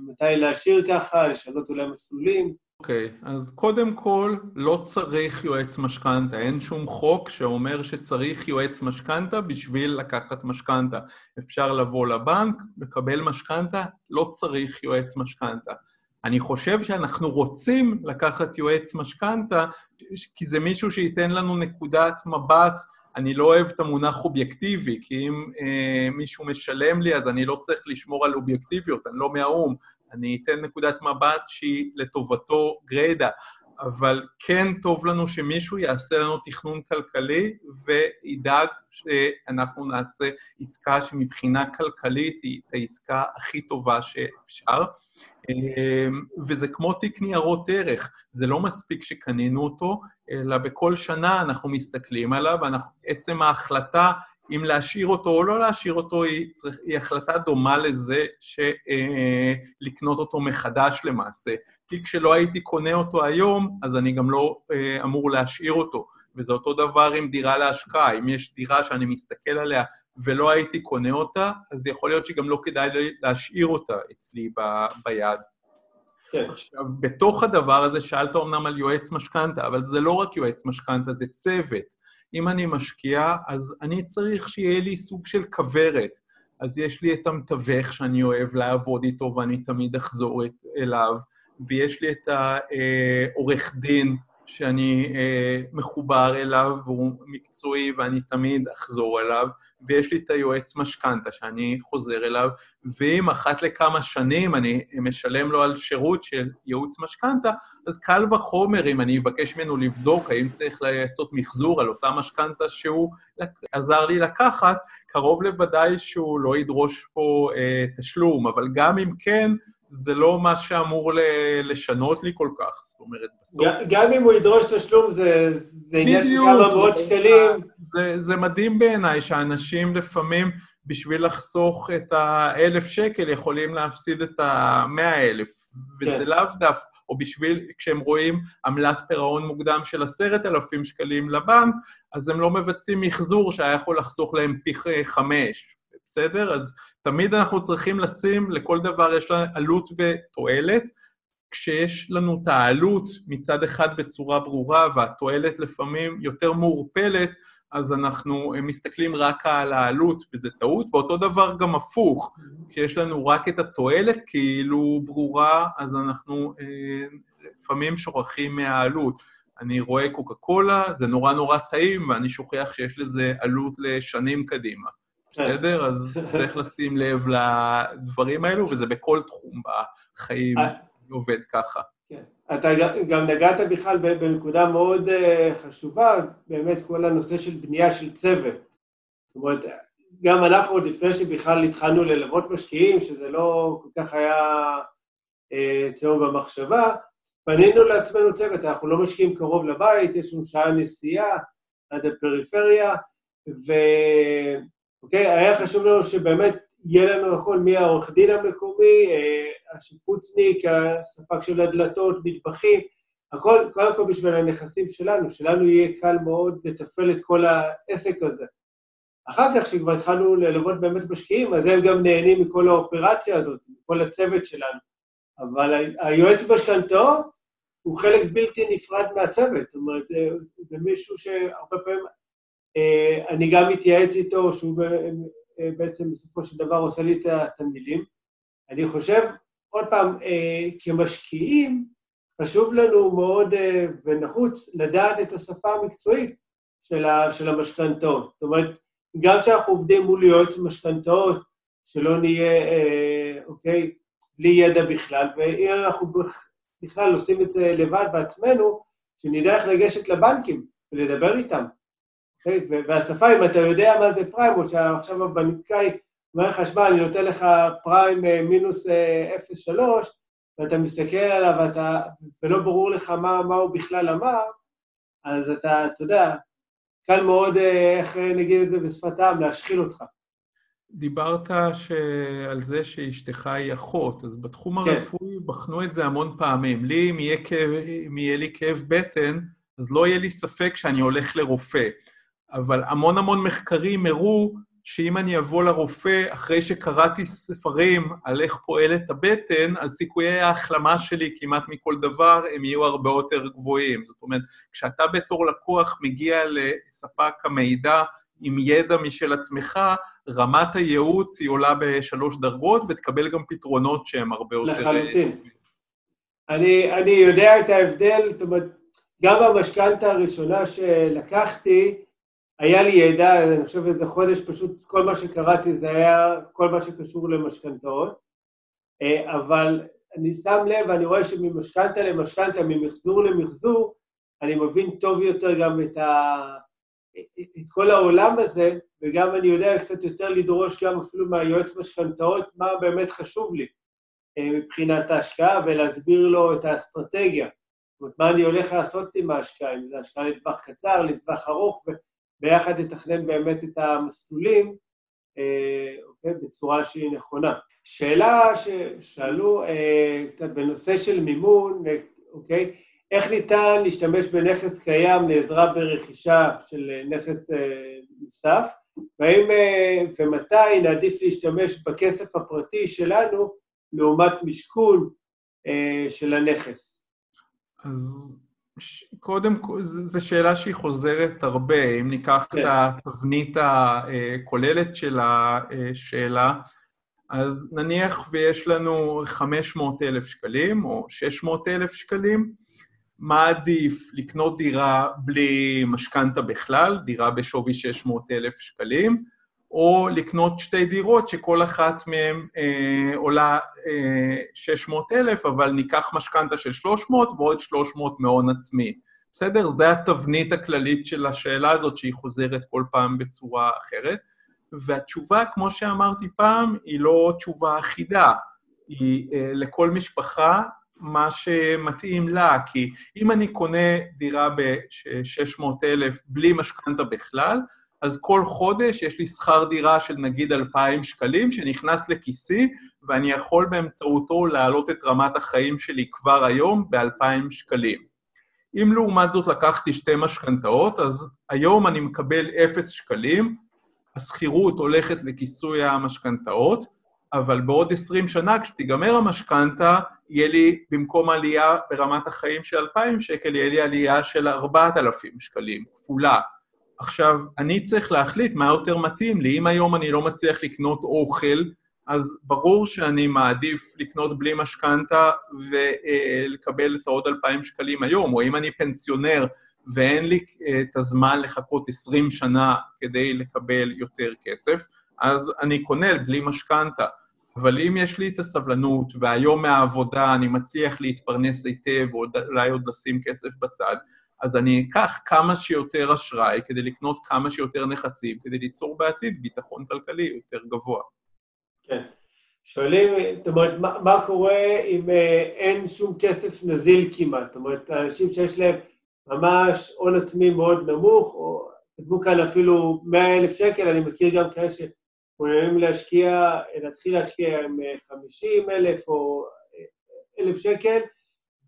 [SPEAKER 1] מתי להשאיר ככה, לשנות אולי מסלולים.
[SPEAKER 2] אוקיי, okay, אז קודם כל, לא צריך יועץ משכנתה. אין שום חוק שאומר שצריך יועץ משכנתה בשביל לקחת משכנתה. אפשר לבוא לבנק, לקבל משכנתה, לא צריך יועץ משכנתה. אני חושב שאנחנו רוצים לקחת יועץ משכנתה, כי זה מישהו שייתן לנו נקודת מבט אני לא אוהב את המונח אובייקטיבי, כי אם אה, מישהו משלם לי, אז אני לא צריך לשמור על אובייקטיביות, אני לא מהאו"ם, אני אתן נקודת מבט שהיא לטובתו גריידא. אבל כן טוב לנו שמישהו יעשה לנו תכנון כלכלי וידאג שאנחנו נעשה עסקה שמבחינה כלכלית היא העסקה הכי טובה שאפשר. אמ, וזה כמו תיק ניירות ערך, זה לא מספיק שקנינו אותו, אלא בכל שנה אנחנו מסתכלים עליו, ועצם ההחלטה אם להשאיר אותו או לא להשאיר אותו, היא, צריך, היא החלטה דומה לזה שלקנות אה, אותו מחדש למעשה. כי כשלא הייתי קונה אותו היום, אז אני גם לא אה, אמור להשאיר אותו. וזה אותו דבר עם דירה להשקעה. אם יש דירה שאני מסתכל עליה ולא הייתי קונה אותה, אז יכול להיות שגם לא כדאי להשאיר אותה אצלי ב, ביד. כן. עכשיו, בתוך הדבר הזה שאלת אמנם על יועץ משכנתה, אבל זה לא רק יועץ משכנתה, זה צוות. אם אני משקיע, אז אני צריך שיהיה לי סוג של כוורת. אז יש לי את המתווך שאני אוהב לעבוד איתו ואני תמיד אחזור אליו, ויש לי את העורך דין שאני אה, מחובר אליו והוא מקצועי ואני תמיד אחזור אליו, ויש לי את היועץ משכנתה שאני חוזר אליו, ואם אחת לכמה שנים אני משלם לו על שירות של ייעוץ משכנתה, אז קל וחומר אם אני אבקש ממנו לבדוק האם צריך לעשות מחזור על אותה משכנתה שהוא עזר לי לקחת, קרוב לוודאי שהוא לא ידרוש פה אה, תשלום, אבל גם אם כן, זה לא מה שאמור לשנות לי כל כך. זאת אומרת, בסוף...
[SPEAKER 1] גם אם הוא ידרוש תשלום, זה, זה עניין של כמה מאות שקלים.
[SPEAKER 2] זה, זה מדהים בעיניי שאנשים לפעמים, בשביל לחסוך את האלף שקל, יכולים להפסיד את המאה אלף. וזה כן. לאו דווקא, או בשביל, כשהם רואים עמלת פירעון מוקדם של עשרת אלפים שקלים לבנק, אז הם לא מבצעים מחזור שהיה יכול לחסוך להם פי חמש. בסדר? אז תמיד אנחנו צריכים לשים, לכל דבר יש לה עלות ותועלת. כשיש לנו את העלות מצד אחד בצורה ברורה והתועלת לפעמים יותר מעורפלת, אז אנחנו מסתכלים רק על העלות, וזה טעות, ואותו דבר גם הפוך. כשיש לנו רק את התועלת כאילו ברורה, אז אנחנו אה, לפעמים שוכחים מהעלות. אני רואה קוקה קולה, זה נורא נורא טעים, ואני שוכח שיש לזה עלות לשנים קדימה. כן. בסדר? אז צריך לשים לב לדברים האלו, וזה בכל תחום בחיים אה. עובד ככה.
[SPEAKER 1] כן. אתה גם נגעת בכלל בנקודה מאוד אה, חשובה, באמת כל הנושא של בנייה של צוות. זאת אומרת, גם אנחנו עוד לפני שבכלל התחלנו ללוות משקיעים, שזה לא כל כך היה אה, אצלנו במחשבה, בנינו לעצמנו צוות, אנחנו לא משקיעים קרוב לבית, יש לנו שעה נסיעה עד הפריפריה, ואוקיי, היה חשוב לנו שבאמת יהיה לנו הכל מהעורך דין המקומי, אה, השיפוצניק, הספק של הדלתות, מטבחים, הכל, קודם כל בשביל הנכסים שלנו, שלנו יהיה קל מאוד לתפעל את כל העסק הזה. אחר כך, כשכבר התחלנו ללוות באמת משקיעים, אז הם גם נהנים מכל האופרציה הזאת, מכל הצוות שלנו. אבל היועץ משכנתאות הוא חלק בלתי נפרד מהצוות. זאת אומרת, זה מישהו שהרבה פעמים אני גם מתייעץ איתו, שהוא אה, בעצם בסופו של דבר עושה לי את התמלילים. אני חושב, עוד פעם, אה, כמשקיעים, חשוב לנו מאוד ונחוץ לדעת את השפה המקצועית של המשכנתאות. זאת אומרת, גם כשאנחנו עובדים מול יועץ משכנתאות, שלא נהיה, אוקיי, בלי ידע בכלל, ואם אנחנו בכלל עושים את זה לבד בעצמנו, שנדע איך לגשת לבנקים ולדבר איתם. והשפה, אם אתה יודע מה זה פריים, או שעכשיו הבנקאי אומר לך, שמע, אני נותן לך פריים אה, מינוס 0.3, אה, ואתה מסתכל עליו ואתה, ולא ברור לך מה, מה הוא בכלל אמר, אז אתה, אתה יודע, קל מאוד, אה, איך נגיד את זה בשפת העם, להשחיל אותך.
[SPEAKER 2] דיברת ש... על זה שאשתך היא אחות, אז בתחום כן. הרפואי בחנו את זה המון פעמים. לי, אם יהיה, כאב, אם יהיה לי כאב בטן, אז לא יהיה לי ספק שאני הולך לרופא. אבל המון המון מחקרים הראו שאם אני אבוא לרופא אחרי שקראתי ספרים על איך פועלת הבטן, אז סיכויי ההחלמה שלי כמעט מכל דבר הם יהיו הרבה יותר גבוהים. זאת אומרת, כשאתה בתור לקוח מגיע לספק המידע עם ידע משל עצמך, רמת הייעוץ היא עולה בשלוש דרגות, ותקבל גם פתרונות שהם הרבה יותר...
[SPEAKER 1] לחלוטין. אני, אני יודע את ההבדל, זאת אומרת, גם במשכנתה הראשונה שלקחתי, היה לי ידע, אני חושב איזה חודש פשוט כל מה שקראתי זה היה כל מה שקשור למשכנתאות, אה, אבל אני שם לב, אני רואה שממשכנתה למשכנתה, ממחזור למחזור, אני מבין טוב יותר גם את, ה... את כל העולם הזה, וגם אני יודע קצת יותר לדרוש גם אפילו מהיועץ משכנתאות מה באמת חשוב לי אה, מבחינת ההשקעה, ולהסביר לו את האסטרטגיה. זאת אומרת, מה אני הולך לעשות עם ההשקעה, אם זה השקעה לטווח קצר, לטווח ארוך, ביחד לתכנן באמת את המסלולים אה, אוקיי, בצורה שהיא נכונה. שאלה ששאלו אה, קצת בנושא של מימון, אוקיי, איך ניתן להשתמש בנכס קיים לעזרה ברכישה של נכס אה, נוסף, והאם אה, ומתי נעדיף להשתמש בכסף הפרטי שלנו לעומת משכון אה, של הנכס.
[SPEAKER 2] אז קודם כל, זו שאלה שהיא חוזרת הרבה. אם ניקח כן. את התבנית הכוללת של השאלה, אז נניח ויש לנו 500 אלף שקלים או 600 אלף שקלים, מה עדיף, לקנות דירה בלי משכנתה בכלל, דירה בשווי 600 אלף שקלים, או לקנות שתי דירות שכל אחת מהן אה, עולה אה, 600 אלף, אבל ניקח משכנתה של 300 ועוד 300 מהון עצמי. בסדר? זו התבנית הכללית של השאלה הזאת, שהיא חוזרת כל פעם בצורה אחרת. והתשובה, כמו שאמרתי פעם, היא לא תשובה אחידה. היא אה, לכל משפחה מה שמתאים לה, כי אם אני קונה דירה ב-600,000 בלי משכנתה בכלל, אז כל חודש יש לי שכר דירה של נגיד 2,000 שקלים שנכנס לכיסי, ואני יכול באמצעותו להעלות את רמת החיים שלי כבר היום ב-2,000 שקלים. אם לעומת זאת לקחתי שתי משכנתאות, אז היום אני מקבל 0 שקלים, השכירות הולכת לכיסוי המשכנתאות, אבל בעוד 20 שנה, כשתיגמר המשכנתה, יהיה לי, במקום עלייה ברמת החיים של 2,000 שקל, יהיה לי עלייה של 4,000 שקלים, כפולה. עכשיו, אני צריך להחליט מה יותר מתאים לי. אם היום אני לא מצליח לקנות אוכל, אז ברור שאני מעדיף לקנות בלי משכנתה ולקבל את העוד 2,000 שקלים היום, או אם אני פנסיונר ואין לי אה, את הזמן לחכות 20 שנה כדי לקבל יותר כסף, אז אני קונה בלי משכנתה. אבל אם יש לי את הסבלנות, והיום מהעבודה אני מצליח להתפרנס היטב, או אולי עוד לשים כסף בצד, אז אני אקח כמה שיותר אשראי כדי לקנות כמה שיותר נכסים, כדי ליצור בעתיד ביטחון כלכלי יותר גבוה.
[SPEAKER 1] כן. שואלים, זאת אומרת, מה, מה קורה אם אה, אין שום כסף נזיל כמעט? זאת אומרת, אנשים שיש להם ממש הון עצמי מאוד נמוך, או כתבו כאן אפילו 100 אלף שקל, אני מכיר גם כאלה שמעוניינים להשקיע, להתחיל להשקיע עם 50 אה, אלף או אה, אלף שקל,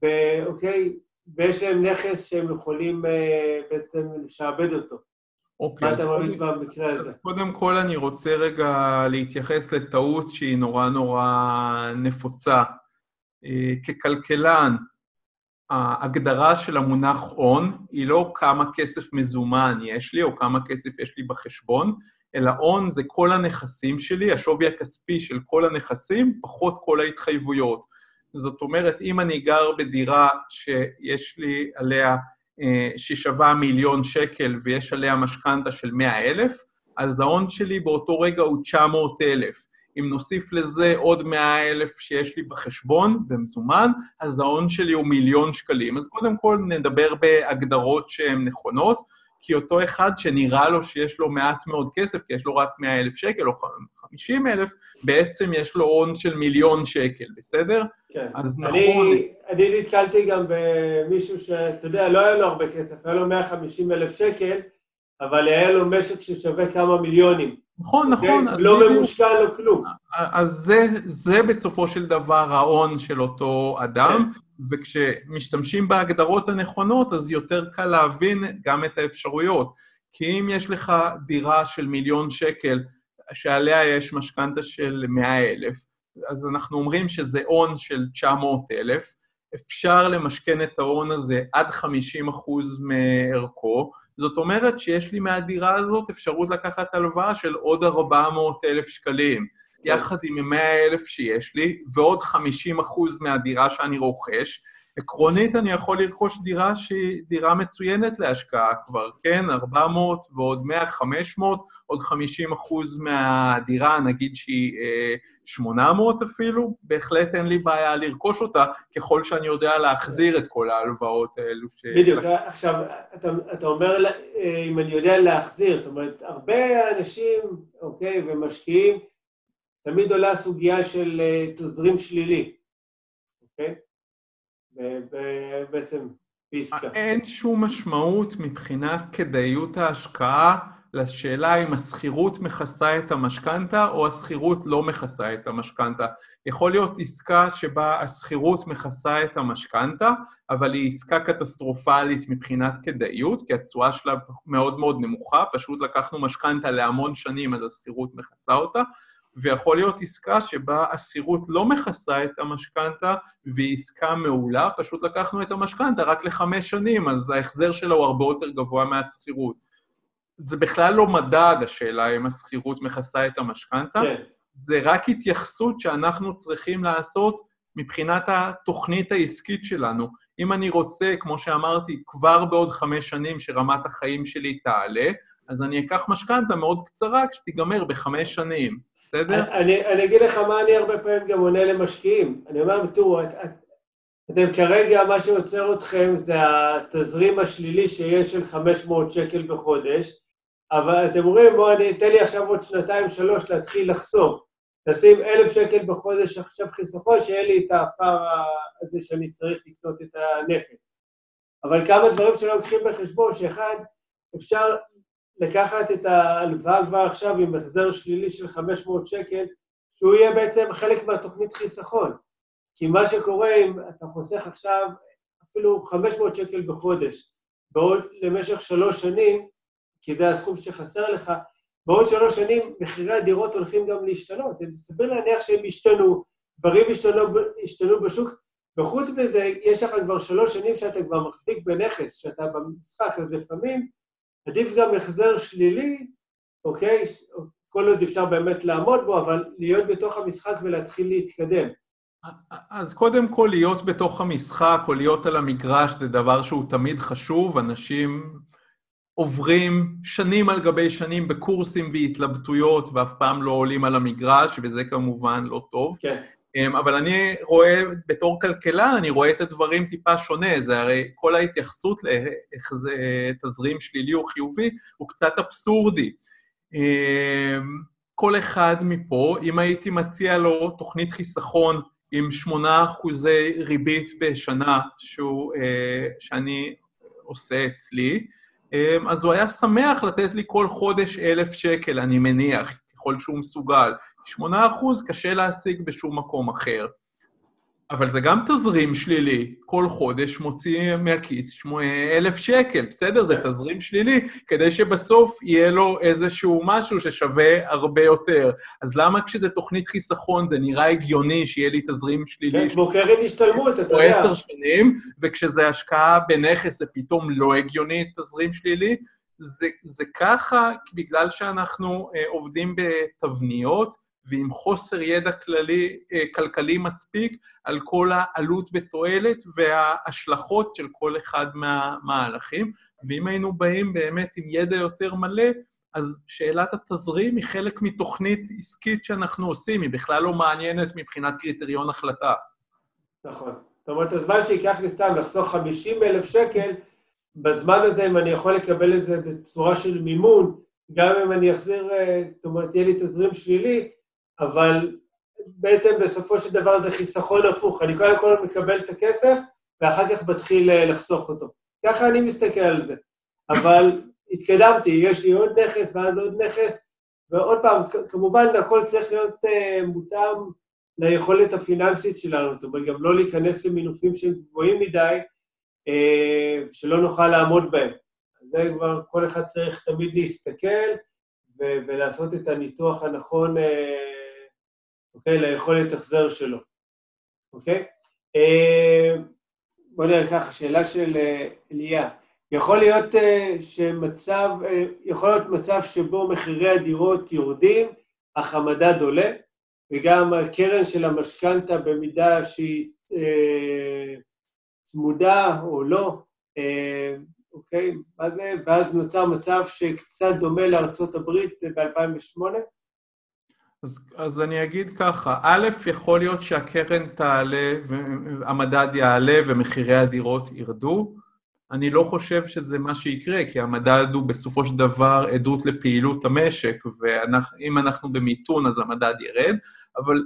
[SPEAKER 1] ואוקיי, ויש להם נכס שהם יכולים אה, בעצם לשעבד אותו.
[SPEAKER 2] אוקיי, מה אתה ממליץ במקרה הזה? אז קודם כל אני רוצה רגע להתייחס לטעות שהיא נורא נורא נפוצה. אה, ככלכלן, ההגדרה של המונח הון היא לא כמה כסף מזומן יש לי או כמה כסף יש לי בחשבון, אלא הון זה כל הנכסים שלי, השווי הכספי של כל הנכסים, פחות כל ההתחייבויות. זאת אומרת, אם אני גר בדירה שיש לי עליה, אה, ששווה מיליון שקל ויש עליה משכנתה של 100 אלף, אז ההון שלי באותו רגע הוא 900 אלף. אם נוסיף לזה עוד 100 אלף שיש לי בחשבון, במזומן, אז ההון שלי הוא מיליון שקלים. אז קודם כל נדבר בהגדרות שהן נכונות. כי אותו אחד שנראה לו שיש לו מעט מאוד כסף, כי יש לו רק 100 אלף שקל או 50 אלף, בעצם יש לו הון של מיליון שקל, בסדר?
[SPEAKER 1] כן. אז נכון... אני, אני נתקלתי גם במישהו שאתה יודע, לא היה לו הרבה כסף, היה לו 150 אלף שקל, אבל היה לו משק ששווה כמה מיליונים.
[SPEAKER 2] נכון, okay? נכון.
[SPEAKER 1] לא בדיוק. ממושקע, לא כלום.
[SPEAKER 2] אז זה, זה בסופו של דבר ההון של אותו אדם, כן. וכשמשתמשים בהגדרות הנכונות, אז יותר קל להבין גם את האפשרויות. כי אם יש לך דירה של מיליון שקל, שעליה יש משכנתה של 100 אלף, אז אנחנו אומרים שזה הון של 900 אלף, אפשר למשכן את ההון הזה עד 50 אחוז מערכו, זאת אומרת שיש לי מהדירה הזאת אפשרות לקחת הלוואה של עוד 400 אלף שקלים. יחד עם 100 אלף שיש לי, ועוד 50 אחוז מהדירה שאני רוכש, עקרונית אני יכול לרכוש דירה שהיא דירה מצוינת להשקעה כבר, כן? 400 ועוד 100, 500, עוד 50 אחוז מהדירה, נגיד שהיא אה, 800 אפילו, בהחלט אין לי בעיה לרכוש אותה, ככל שאני יודע להחזיר את כל ההלוואות האלו ש...
[SPEAKER 1] בדיוק. עכשיו, אתה, אתה אומר, אה, אם אני יודע להחזיר, זאת אומרת, הרבה אנשים, אוקיי, ומשקיעים, תמיד עולה הסוגיה של אה, תזרים שלילי, אוקיי? בעצם בעסקה.
[SPEAKER 2] אין שום משמעות מבחינת כדאיות ההשקעה לשאלה אם השכירות מכסה את המשכנתה או השכירות לא מכסה את המשכנתה. יכול להיות עסקה שבה השכירות מכסה את המשכנתה, אבל היא עסקה קטסטרופלית מבחינת כדאיות, כי התשואה שלה מאוד מאוד נמוכה, פשוט לקחנו משכנתה להמון שנים, אז השכירות מכסה אותה, ויכול להיות עסקה שבה הסירות לא מכסה את המשכנתה והיא עסקה מעולה, פשוט לקחנו את המשכנתה רק לחמש שנים, אז ההחזר שלה הוא הרבה יותר גבוה מהשכירות. זה בכלל לא מדד, השאלה אם השכירות מכסה את המשכנתה, כן. זה רק התייחסות שאנחנו צריכים לעשות מבחינת התוכנית העסקית שלנו. אם אני רוצה, כמו שאמרתי, כבר בעוד חמש שנים שרמת החיים שלי תעלה, אז אני אקח משכנתה מאוד קצרה כשתיגמר בחמש שנים. בסדר?
[SPEAKER 1] אני, אני אגיד לך מה אני הרבה פעמים גם עונה למשקיעים. אני אומר, תראו, את, את, אתם כרגע, מה שעוצר אתכם זה התזרים השלילי שיש של 500 שקל בחודש, אבל אתם אומרים, בואו, תן לי עכשיו עוד שנתיים, שלוש להתחיל לחסוך. לשים אלף שקל בחודש עכשיו חיסכון, שיהיה לי את הפער הזה שאני צריך לקנות את הנכס. אבל כמה דברים שלא לוקחים בחשבון, שאחד, אפשר לקחת את ההלוואה כבר עכשיו עם החזר שלילי של 500 שקל, שהוא יהיה בעצם חלק מהתוכנית חיסכון. כי מה שקורה אם אתה חוסך עכשיו אפילו 500 שקל בחודש, בעוד למשך שלוש שנים, כי זה הסכום שחסר לך, בעוד שלוש שנים מחירי הדירות הולכים גם להשתנות. סביר להניח שהם ישתנו, דברים ישתנו, ישתנו בשוק, וחוץ מזה, יש לך כבר שלוש שנים שאתה כבר מחזיק בנכס, שאתה במשחק, אז לפעמים עדיף גם החזר שלילי, אוקיי? כל עוד אפשר באמת לעמוד בו, אבל להיות בתוך המשחק ולהתחיל להתקדם.
[SPEAKER 2] אז קודם כל, להיות בתוך המשחק או להיות על המגרש זה דבר שהוא תמיד חשוב. אנשים עוברים שנים על גבי שנים בקורסים והתלבטויות ואף פעם לא עולים על המגרש, וזה כמובן לא טוב.
[SPEAKER 1] כן.
[SPEAKER 2] אמ, אבל אני רואה, בתור כלכלן, אני רואה את הדברים טיפה שונה. זה הרי כל ההתייחסות לאיך זה תזרים שלילי או חיובי הוא קצת אבסורדי. אמ, כל אחד מפה, אם הייתי מציע לו תוכנית חיסכון עם 8 אחוזי ריבית בשנה שהוא, אה, שאני עושה אצלי, אמ, אז הוא היה שמח לתת לי כל חודש אלף שקל, אני מניח, ככל שהוא מסוגל. 8 אחוז קשה להשיג בשום מקום אחר. אבל זה גם תזרים שלילי. כל חודש מוציא מהכיס אלף שקל, בסדר? זה תזרים שלילי, כדי שבסוף יהיה לו איזשהו משהו ששווה הרבה יותר. אז למה כשזה תוכנית חיסכון זה נראה הגיוני שיהיה לי תזרים שלילי?
[SPEAKER 1] כן, כמו קרן השתלמות, אתה יודע.
[SPEAKER 2] או עשר שנים, וכשזה השקעה בנכס זה פתאום לא הגיוני תזרים שלילי? זה, זה ככה בגלל שאנחנו אה, עובדים בתבניות, ועם חוסר ידע כללי, אה, כלכלי מספיק על כל העלות ותועלת וההשלכות של כל אחד מהמהלכים. ואם היינו באים באמת עם ידע יותר מלא, אז שאלת התזרים היא חלק מתוכנית עסקית שאנחנו עושים, היא בכלל לא מעניינת מבחינת קריטריון החלטה.
[SPEAKER 1] נכון. זאת אומרת, הזמן שייקח לי סתם לחסוך 50 אלף שקל, בזמן הזה, אם אני יכול לקבל את זה בצורה של מימון, גם אם אני אחזיר, אה, זאת אומרת, יהיה לי תזרים שלילי, אבל בעצם בסופו של דבר זה חיסכון הפוך. אני קודם כל מקבל את הכסף, ואחר כך מתחיל אה, לחסוך אותו. ככה אני מסתכל על זה. אבל התקדמתי, יש לי עוד נכס ואז עוד נכס, ועוד פעם, כמובן הכל צריך להיות uh, מותאם ליכולת הפיננסית שלנו, זאת אומרת, גם לא להיכנס למינופים שהם גבוהים מדי, שלא נוכל לעמוד בהם. זה כבר כל אחד צריך תמיד להסתכל ו- ולעשות את הניתוח הנכון uh, אוקיי? ליכולת החזר שלו, אוקיי? אה, בוא נראה ככה, שאלה של אה, אליה. יכול להיות אה, שמצב, יכול להיות מצב שבו מחירי הדירות יורדים, אך המדד עולה, וגם הקרן של המשכנתה במידה שהיא אה, צמודה או לא, אה, אוקיי? מה זה? ואז נוצר מצב שקצת דומה לארצות הברית ב-2008?
[SPEAKER 2] אז, אז אני אגיד ככה, א', יכול להיות שהקרן תעלה, והמדד יעלה ומחירי הדירות ירדו. אני לא חושב שזה מה שיקרה, כי המדד הוא בסופו של דבר עדות לפעילות המשק, ואם אנחנו במיתון אז המדד ירד, אבל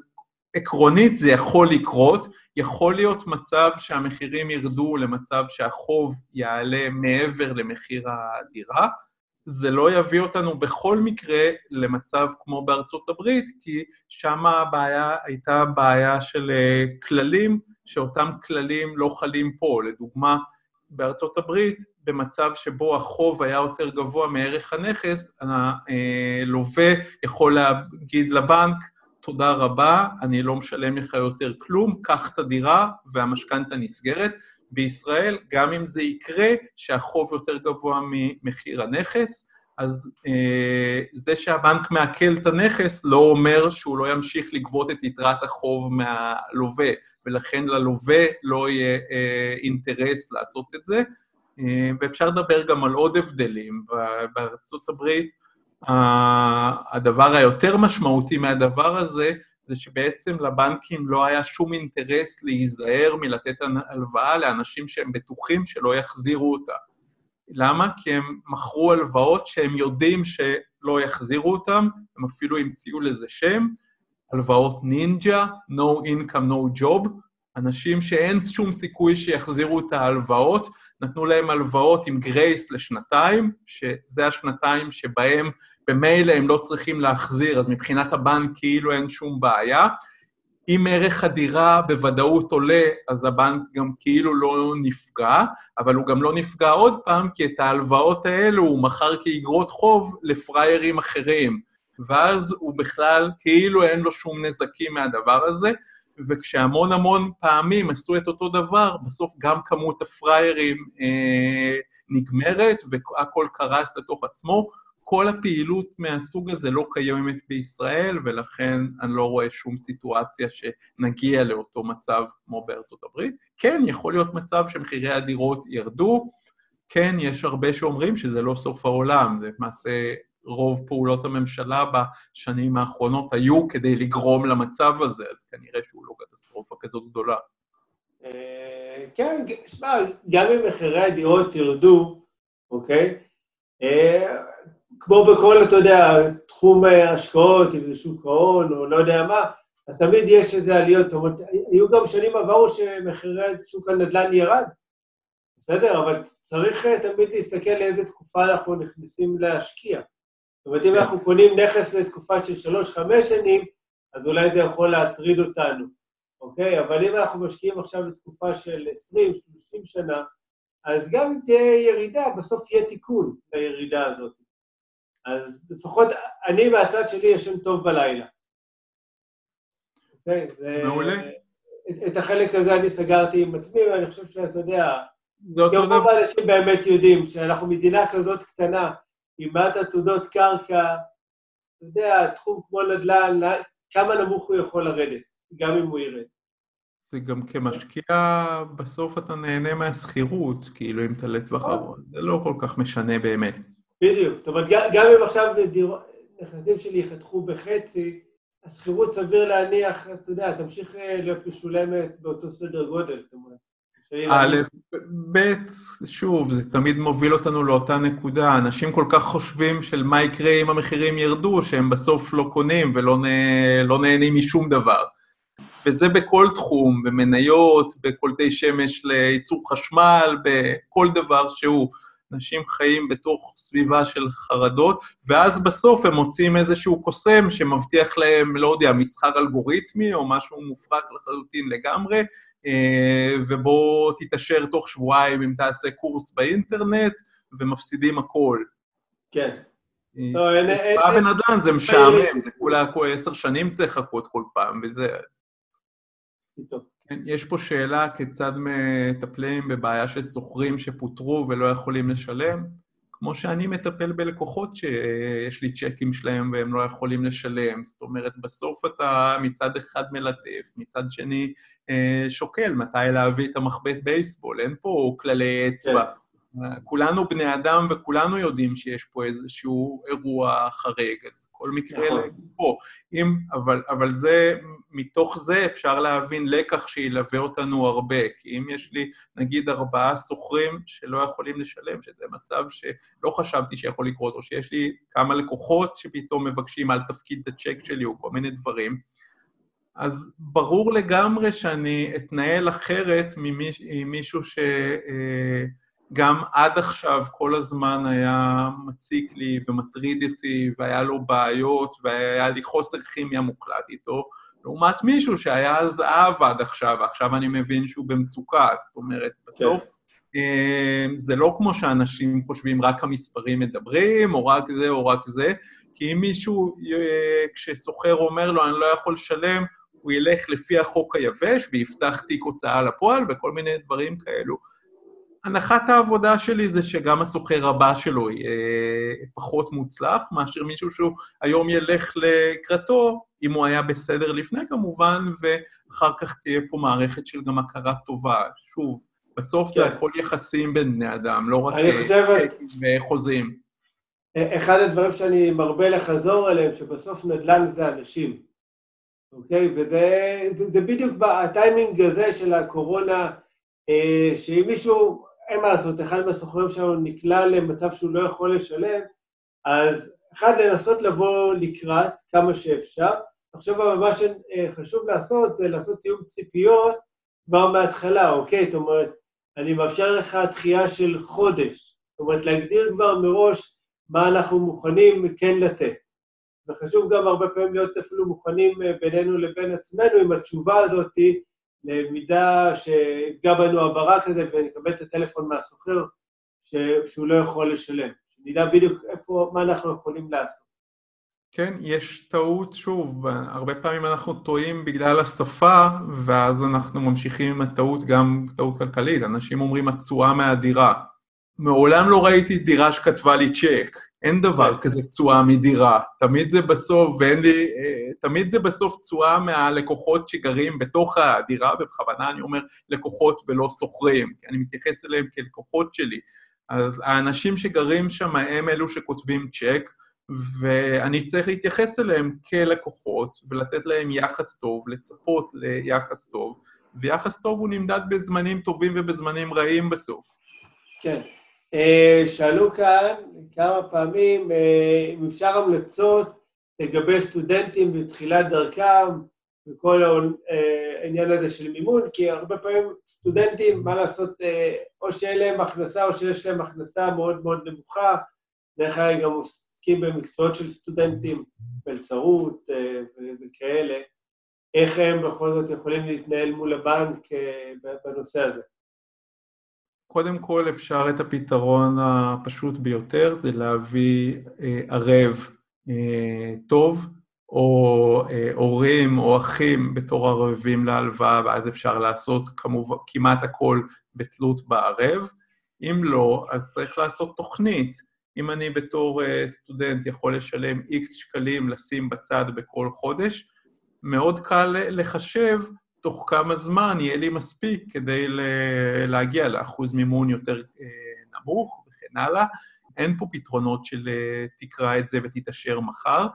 [SPEAKER 2] עקרונית זה יכול לקרות, יכול להיות מצב שהמחירים ירדו למצב שהחוב יעלה מעבר למחיר הדירה, זה לא יביא אותנו בכל מקרה למצב כמו בארצות הברית, כי שם הבעיה הייתה בעיה של אה, כללים, שאותם כללים לא חלים פה. לדוגמה, בארצות הברית, במצב שבו החוב היה יותר גבוה מערך הנכס, הלווה יכול להגיד לבנק, תודה רבה, אני לא משלם לך יותר כלום, קח את הדירה והמשכנתה נסגרת. בישראל, גם אם זה יקרה, שהחוב יותר גבוה ממחיר הנכס, אז אה, זה שהבנק מעכל את הנכס לא אומר שהוא לא ימשיך לגבות את יתרת החוב מהלווה, ולכן ללווה לא יהיה אה, אינטרס לעשות את זה. אה, ואפשר לדבר גם על עוד הבדלים. בארצות הברית, הדבר היותר משמעותי מהדבר הזה, זה שבעצם לבנקים לא היה שום אינטרס להיזהר מלתת הלוואה לאנשים שהם בטוחים שלא יחזירו אותה. למה? כי הם מכרו הלוואות שהם יודעים שלא יחזירו אותם, הם אפילו המציאו לזה שם, הלוואות נינג'ה, no income, no job, אנשים שאין שום סיכוי שיחזירו את ההלוואות, נתנו להם הלוואות עם גרייס לשנתיים, שזה השנתיים שבהם במילא הם לא צריכים להחזיר, אז מבחינת הבנק כאילו אין שום בעיה. אם ערך הדירה בוודאות עולה, אז הבנק גם כאילו לא נפגע, אבל הוא גם לא נפגע עוד פעם, כי את ההלוואות האלו הוא מכר כאגרות חוב לפראיירים אחרים. ואז הוא בכלל, כאילו אין לו שום נזקים מהדבר הזה, וכשהמון המון פעמים עשו את אותו דבר, בסוף גם כמות הפראיירים אה, נגמרת והכל קרס לתוך עצמו. כל הפעילות מהסוג הזה לא קיימת בישראל, ולכן אני לא רואה שום סיטואציה שנגיע לאותו מצב כמו בארצות הברית. כן, יכול להיות מצב שמחירי הדירות ירדו, כן, יש הרבה שאומרים שזה לא סוף העולם, זה למעשה רוב פעולות הממשלה בשנים האחרונות היו כדי לגרום למצב הזה, אז כנראה שהוא לא קטסטרופה כזאת גדולה.
[SPEAKER 1] אה, כן, שמע, גם אם מחירי הדירות ירדו, אוקיי? אה, כמו בכל, אתה יודע, תחום השקעות, אם זה שוק ההון או לא יודע מה, אז תמיד יש איזה עליות. זאת אומרת, היו גם שנים עברו שמחירי שוק הנדל"ן ירד, בסדר? אבל צריך אה, תמיד להסתכל לאיזה תקופה אנחנו נכנסים להשקיע. זאת אומרת, אם כן. אנחנו קונים נכס לתקופה של שלוש-חמש שנים, אז אולי זה יכול להטריד אותנו, אוקיי? אבל אם אנחנו משקיעים עכשיו לתקופה של 20-30 שנה, אז גם אם תהיה ירידה, בסוף יהיה תיקון לירידה הזאת. אז לפחות אני מהצד שלי ישן טוב בלילה. אוקיי?
[SPEAKER 2] מעולה.
[SPEAKER 1] את, את החלק הזה אני סגרתי עם עצמי, ואני חושב שאתה יודע, גם רוב האנשים באמת יודעים שאנחנו מדינה כזאת קטנה, עם מעט עתודות קרקע, אתה יודע, תחום כמו נדל"ן, כמה נמוך הוא יכול לרדת, גם אם הוא ירד.
[SPEAKER 2] זה גם כמשקיע, בסוף אתה נהנה מהשכירות, כאילו, אם אתה לטווח נכון. ארוך. זה לא כל כך משנה באמת.
[SPEAKER 1] בדיוק. זאת אומרת, גם אם עכשיו נכסים שלי יחתכו בחצי, השכירות סביר להניח, אתה יודע, תמשיך אה, להיות משולמת באותו סדר גודל, זאת אומרת.
[SPEAKER 2] א', ב', שוב, זה תמיד מוביל אותנו לאותה נקודה. אנשים כל כך חושבים של מה יקרה אם המחירים ירדו, שהם בסוף לא קונים ולא נה, לא נהנים משום דבר. וזה בכל תחום, במניות, בקולטי שמש לייצור חשמל, בכל דבר שהוא. אנשים חיים בתוך סביבה של חרדות, ואז בסוף הם מוצאים איזשהו קוסם שמבטיח להם, לא יודע, מסחר אלגוריתמי או משהו מופרק לחלוטין לגמרי, אה, ובוא תתעשר תוך שבועיים אם תעשה קורס באינטרנט, ומפסידים הכל.
[SPEAKER 1] כן.
[SPEAKER 2] בא בן אדם, זה משעמם, זה כולה עשר שנים צריך לחכות כל פעם, וזה... כן, יש פה שאלה כיצד מטפלים בבעיה של שוכרים שפוטרו ולא יכולים לשלם. כמו שאני מטפל בלקוחות שיש לי צ'קים שלהם והם לא יכולים לשלם. זאת אומרת, בסוף אתה מצד אחד מלטף, מצד שני אה, שוקל מתי להביא את המחבט בייסבול, אין פה כללי אצבע. כן. כולנו בני אדם וכולנו יודעים שיש פה איזשהו אירוע חריג, אז כל מקרה נכון. לגופו. אם, אבל, אבל זה, מתוך זה אפשר להבין לקח שילווה אותנו הרבה, כי אם יש לי, נגיד, ארבעה שוכרים שלא יכולים לשלם, שזה מצב שלא חשבתי שיכול לקרות, או שיש לי כמה לקוחות שפתאום מבקשים אל תפקיד את הצ'ק שלי או כל מיני דברים, אז ברור לגמרי שאני אתנהל אחרת ממישהו ש... אה, גם עד עכשיו כל הזמן היה מציק לי ומטריד אותי, והיה לו בעיות, והיה לי חוסר כימיה מוחלט איתו, לעומת מישהו שהיה זהב עד עכשיו, ועכשיו אני מבין שהוא במצוקה. זאת אומרת, בסוף כן. זה לא כמו שאנשים חושבים, רק המספרים מדברים, או רק זה או רק זה, כי אם מישהו, אה, כשסוחר אומר לו, אני לא יכול לשלם, הוא ילך לפי החוק היבש ויפתח תיק הוצאה לפועל וכל מיני דברים כאלו. הנחת העבודה שלי זה שגם הסוחר הבא שלו יהיה פחות מוצלח מאשר מישהו שהוא היום ילך לקראתו, אם הוא היה בסדר לפני כמובן, ואחר כך תהיה פה מערכת של גם הכרה טובה. שוב, בסוף כן. זה הכל יחסים בין בני אדם, לא רק חושבת... חוזים.
[SPEAKER 1] אחד הדברים שאני מרבה לחזור עליהם, שבסוף נדל"ן זה אנשים, אוקיי? וזה זה, זה בדיוק הטיימינג הזה של הקורונה, אה, שאם מישהו אין מה לעשות, אחד מהסוחרים שלנו נקלע למצב שהוא לא יכול לשלם, אז אחד, לנסות לבוא לקראת כמה שאפשר. עכשיו, מה שחשוב לעשות זה לעשות תיאום ציפיות כבר מההתחלה, אוקיי? זאת אומרת, אני מאפשר לך דחייה של חודש. זאת אומרת, להגדיר כבר מראש מה אנחנו מוכנים כן לתת. וחשוב גם הרבה פעמים להיות אפילו מוכנים בינינו לבין עצמנו עם התשובה הזאת, למידה שיפגע בנו הברק הזה ונקבל את הטלפון מהסוחר שהוא לא יכול לשלם. שנדע בדיוק איפה, מה אנחנו יכולים לעשות.
[SPEAKER 2] כן, יש טעות, שוב, הרבה פעמים אנחנו טועים בגלל השפה, ואז אנחנו ממשיכים עם הטעות, גם טעות כלכלית. אנשים אומרים, התשואה מהדירה. מעולם לא ראיתי דירה שכתבה לי צ'ק. אין דבר כן. כזה תשואה מדירה. תמיד זה בסוף, ואין לי... אה, תמיד זה בסוף תשואה מהלקוחות שגרים בתוך הדירה, ובכוונה אני אומר לקוחות ולא שוכרים, כי אני מתייחס אליהם כלקוחות שלי. אז האנשים שגרים שם הם אלו שכותבים צ'ק, ואני צריך להתייחס אליהם כלקוחות ולתת להם יחס טוב, לצפות ליחס טוב, ויחס טוב הוא נמדד בזמנים טובים ובזמנים רעים בסוף.
[SPEAKER 1] כן. אה, שאלו כאן כמה פעמים אה, אם אפשר המלצות לגבי סטודנטים בתחילת דרכם וכל אה, העניין הזה של מימון, כי הרבה פעמים סטודנטים, מה לעשות, או שאין להם הכנסה או שיש להם הכנסה מאוד מאוד נמוכה, דרך כלל גם עוסקים במקצועות של סטודנטים, מלצרות וכאלה, איך הם בכל זאת יכולים להתנהל מול הבנק בנושא הזה?
[SPEAKER 2] קודם כל אפשר את הפתרון הפשוט ביותר, זה להביא אה, ערב אה, טוב, או אה, הורים או אחים בתור ערבים להלוואה, ואז אפשר לעשות כמובן כמעט הכל בתלות בערב. אם לא, אז צריך לעשות תוכנית. אם אני בתור סטודנט יכול לשלם איקס שקלים, לשים בצד בכל חודש, מאוד קל לחשב תוך כמה זמן יהיה לי מספיק כדי להגיע לאחוז מימון יותר אה, נמוך וכן הלאה. אין פה פתרונות של אה, תקרא את זה ותתעשר מחר,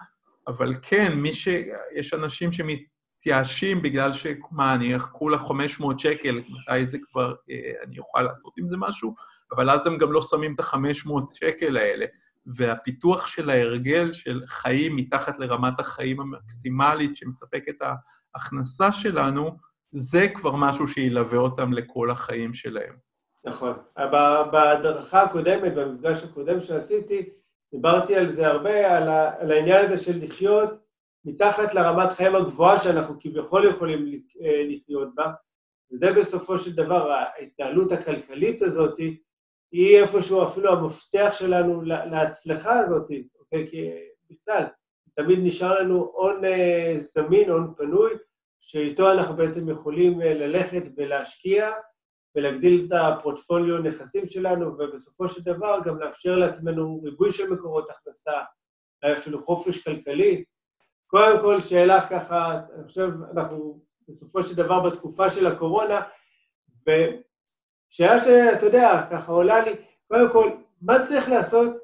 [SPEAKER 2] אבל כן, מי ש... יש אנשים שמתייאשים בגלל ש... מה, אני אחכו לה 500 שקל, מתי זה כבר, אה, אני אוכל לעשות עם זה משהו? אבל אז הם גם לא שמים את ה-500 שקל האלה. והפיתוח של ההרגל של חיים מתחת לרמת החיים המקסימלית שמספקת ההכנסה שלנו, זה כבר משהו שילווה אותם לכל החיים שלהם.
[SPEAKER 1] נכון. בהדרכה הקודמת, במפגש הקודם שעשיתי, דיברתי על זה הרבה, על, ה, על העניין הזה של לחיות מתחת לרמת חיים הגבוהה שאנחנו כביכול יכולים אה, לחיות בה, וזה בסופו של דבר, ההתנהלות הכלכלית הזאת, היא איפשהו אפילו המפתח שלנו להצלחה הזאת, אוקיי? כי בכלל, תמיד נשאר לנו הון אה, זמין, הון פנוי, שאיתו אנחנו בעצם יכולים אה, ללכת ולהשקיע ולהגדיל את הפורטפוליו נכסים שלנו, ובסופו של דבר גם לאפשר לעצמנו ריבוי של מקורות הכנסה, אפילו חופש כלכלי. קודם כל, שאלה ככה, אני חושב, אנחנו בסופו של דבר בתקופה של הקורונה, ושאלה שאתה יודע, ככה עולה לי, קודם כל, מה צריך לעשות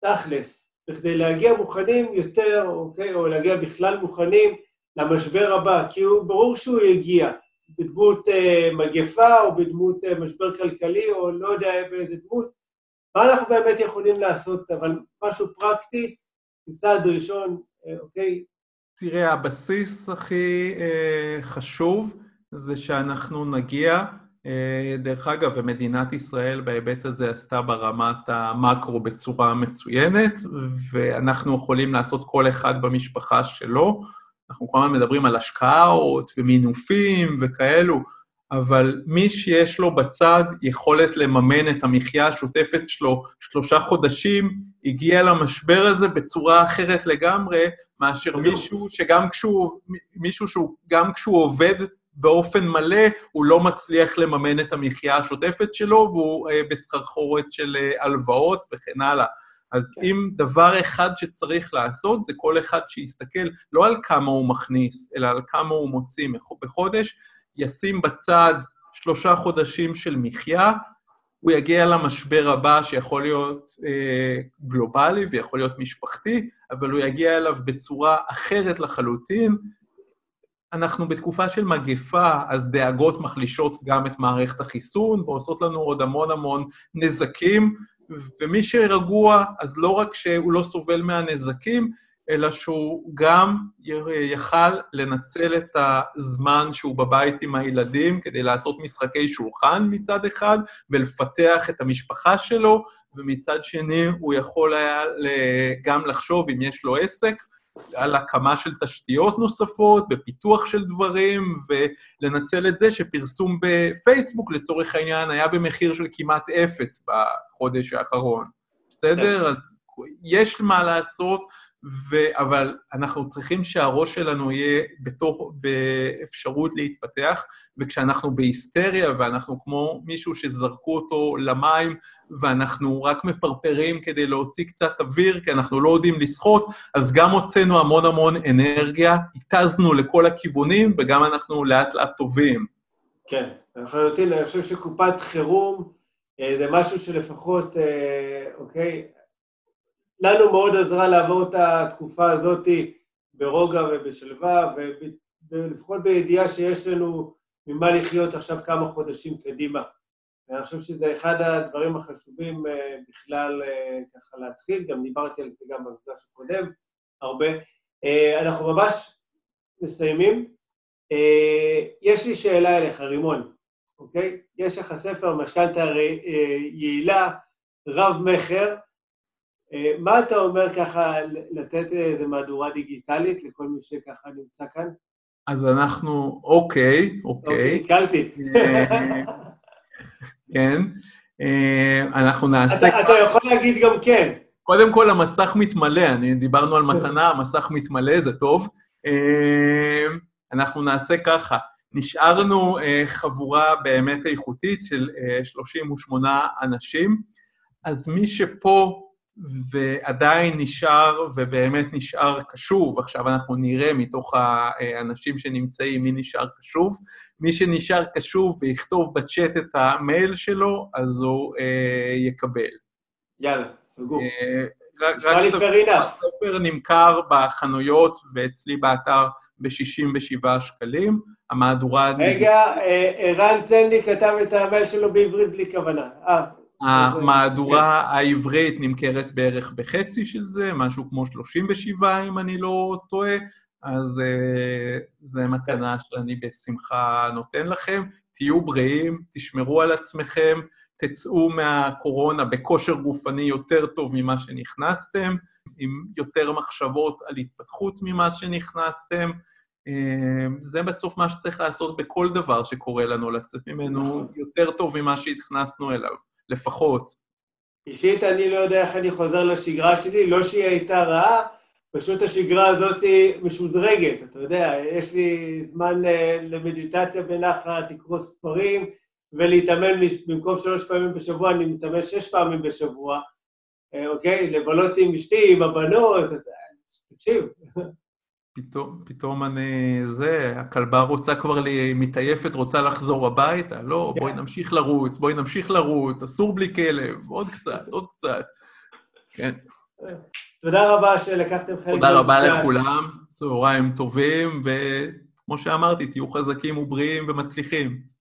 [SPEAKER 1] תכלס? בכדי להגיע מוכנים יותר, אוקיי, או להגיע בכלל מוכנים למשבר הבא, כי הוא, ברור שהוא יגיע, בדמות אה, מגפה או בדמות אה, משבר כלכלי, או לא יודע באיזה דמות. מה אנחנו באמת יכולים לעשות, אבל משהו פרקטי, מצעד ראשון, אה, אוקיי?
[SPEAKER 2] תראה, הבסיס הכי אה, חשוב זה שאנחנו נגיע דרך אגב, ומדינת ישראל בהיבט הזה עשתה ברמת המקרו בצורה מצוינת, ואנחנו יכולים לעשות כל אחד במשפחה שלו. אנחנו כל הזמן מדברים על השקעות ומינופים וכאלו, אבל מי שיש לו בצד יכולת לממן את המחיה השוטפת שלו שלושה חודשים, הגיע למשבר הזה בצורה אחרת לגמרי, מאשר מישהו שגם כשהוא, מישהו שהוא, גם כשהוא עובד באופן מלא הוא לא מצליח לממן את המחיה השוטפת שלו, והוא אה, בסחרחורת של אה, הלוואות וכן הלאה. אז כן. אם דבר אחד שצריך לעשות, זה כל אחד שיסתכל לא על כמה הוא מכניס, אלא על כמה הוא מוציא בחודש, ישים בצד שלושה חודשים של מחיה, הוא יגיע למשבר הבא שיכול להיות אה, גלובלי ויכול להיות משפחתי, אבל הוא יגיע אליו בצורה אחרת לחלוטין, אנחנו בתקופה של מגפה, אז דאגות מחלישות גם את מערכת החיסון ועושות לנו עוד המון המון נזקים, ומי שרגוע, אז לא רק שהוא לא סובל מהנזקים, אלא שהוא גם יכל לנצל את הזמן שהוא בבית עם הילדים כדי לעשות משחקי שולחן מצד אחד, ולפתח את המשפחה שלו, ומצד שני הוא יכול היה גם לחשוב, אם יש לו עסק, על הקמה של תשתיות נוספות ופיתוח של דברים, ולנצל את זה שפרסום בפייסבוק, לצורך העניין, היה במחיר של כמעט אפס בחודש האחרון. בסדר? כן. אז יש מה לעשות, ו... אבל אנחנו צריכים שהראש שלנו יהיה בתוך, באפשרות להתפתח, וכשאנחנו בהיסטריה ואנחנו כמו מישהו שזרקו אותו למים ואנחנו רק מפרפרים כדי להוציא קצת אוויר, כי אנחנו לא יודעים לשחות, אז גם הוצאנו המון המון אנרגיה, התזנו לכל הכיוונים, וגם אנחנו לאט-לאט טובים.
[SPEAKER 1] כן, לחלוטין, אני חושב שקופת חירום אה, זה משהו שלפחות, אה, אוקיי, לנו מאוד עזרה לעבור את התקופה הזאת ברוגע ובשלווה, ולפחות בידיעה שיש לנו ממה לחיות עכשיו כמה חודשים קדימה. ואני חושב שזה אחד הדברים החשובים אה, בכלל אה, ככה להתחיל, גם דיברתי על זה גם במפגש הקודם הרבה. אה, אנחנו ממש מסיימים. יש לי שאלה אליך, רימון, אוקיי? יש לך ספר משכנתה יעילה, רב-מכר, מה אתה אומר ככה, לתת איזה מהדורה דיגיטלית לכל מי שככה נמצא כאן?
[SPEAKER 2] אז אנחנו, אוקיי, אוקיי.
[SPEAKER 1] התקלתי.
[SPEAKER 2] אה, כן. אה, אנחנו נעשה...
[SPEAKER 1] אתה יכול להגיד גם כן.
[SPEAKER 2] קודם כל, המסך מתמלא, אני, דיברנו על מתנה, המסך מתמלא, זה טוב. אנחנו נעשה ככה, נשארנו חבורה באמת איכותית של 38 אנשים, אז מי שפה ועדיין נשאר, ובאמת נשאר קשוב. עכשיו אנחנו נראה מתוך האנשים שנמצאים מי נשאר קשוב. מי שנשאר קשוב ויכתוב בצ'אט את המייל שלו, אז הוא אה, יקבל.
[SPEAKER 1] יאללה, סגור. אה,
[SPEAKER 2] רק שתבינו, הספר נמכר בחנויות ואצלי באתר ב-67 שקלים. המהדורה...
[SPEAKER 1] רגע, אה, ערן צנדי כתב את המייל שלו בעברית בלי כוונה. אה,
[SPEAKER 2] המהדורה העברית נמכרת בערך בחצי של זה, משהו כמו 37, אם אני לא טועה, אז uh, זה מתנה שאני בשמחה נותן לכם. תהיו בריאים, תשמרו על עצמכם, תצאו מהקורונה בכושר גופני יותר טוב ממה שנכנסתם, עם יותר מחשבות על התפתחות ממה שנכנסתם. Uh, זה בסוף מה שצריך לעשות בכל דבר שקורה לנו, לצאת ממנו נכון. יותר טוב ממה שהתכנסנו אליו. לפחות.
[SPEAKER 1] אישית אני לא יודע איך אני חוזר לשגרה שלי, לא שהיא הייתה רעה, פשוט השגרה הזאת משודרגת, אתה יודע, יש לי זמן uh, למדיטציה בנחת, לקרוא ספרים ולהתאמן במקום שלוש פעמים בשבוע, אני מתאמן שש פעמים בשבוע, uh, אוקיי? לבלות עם אשתי, עם הבנות, תקשיב.
[SPEAKER 2] פתאום, פתאום אני... זה, הכלבה רוצה כבר, לי, מתעייפת, רוצה לחזור הביתה. לא, כן. בואי נמשיך לרוץ, בואי נמשיך לרוץ, אסור בלי כלב, עוד קצת, עוד קצת. כן.
[SPEAKER 1] תודה רבה שלקחתם חלק.
[SPEAKER 2] תודה רבה לכולם, צהריים טובים, וכמו שאמרתי, תהיו חזקים ובריאים ומצליחים.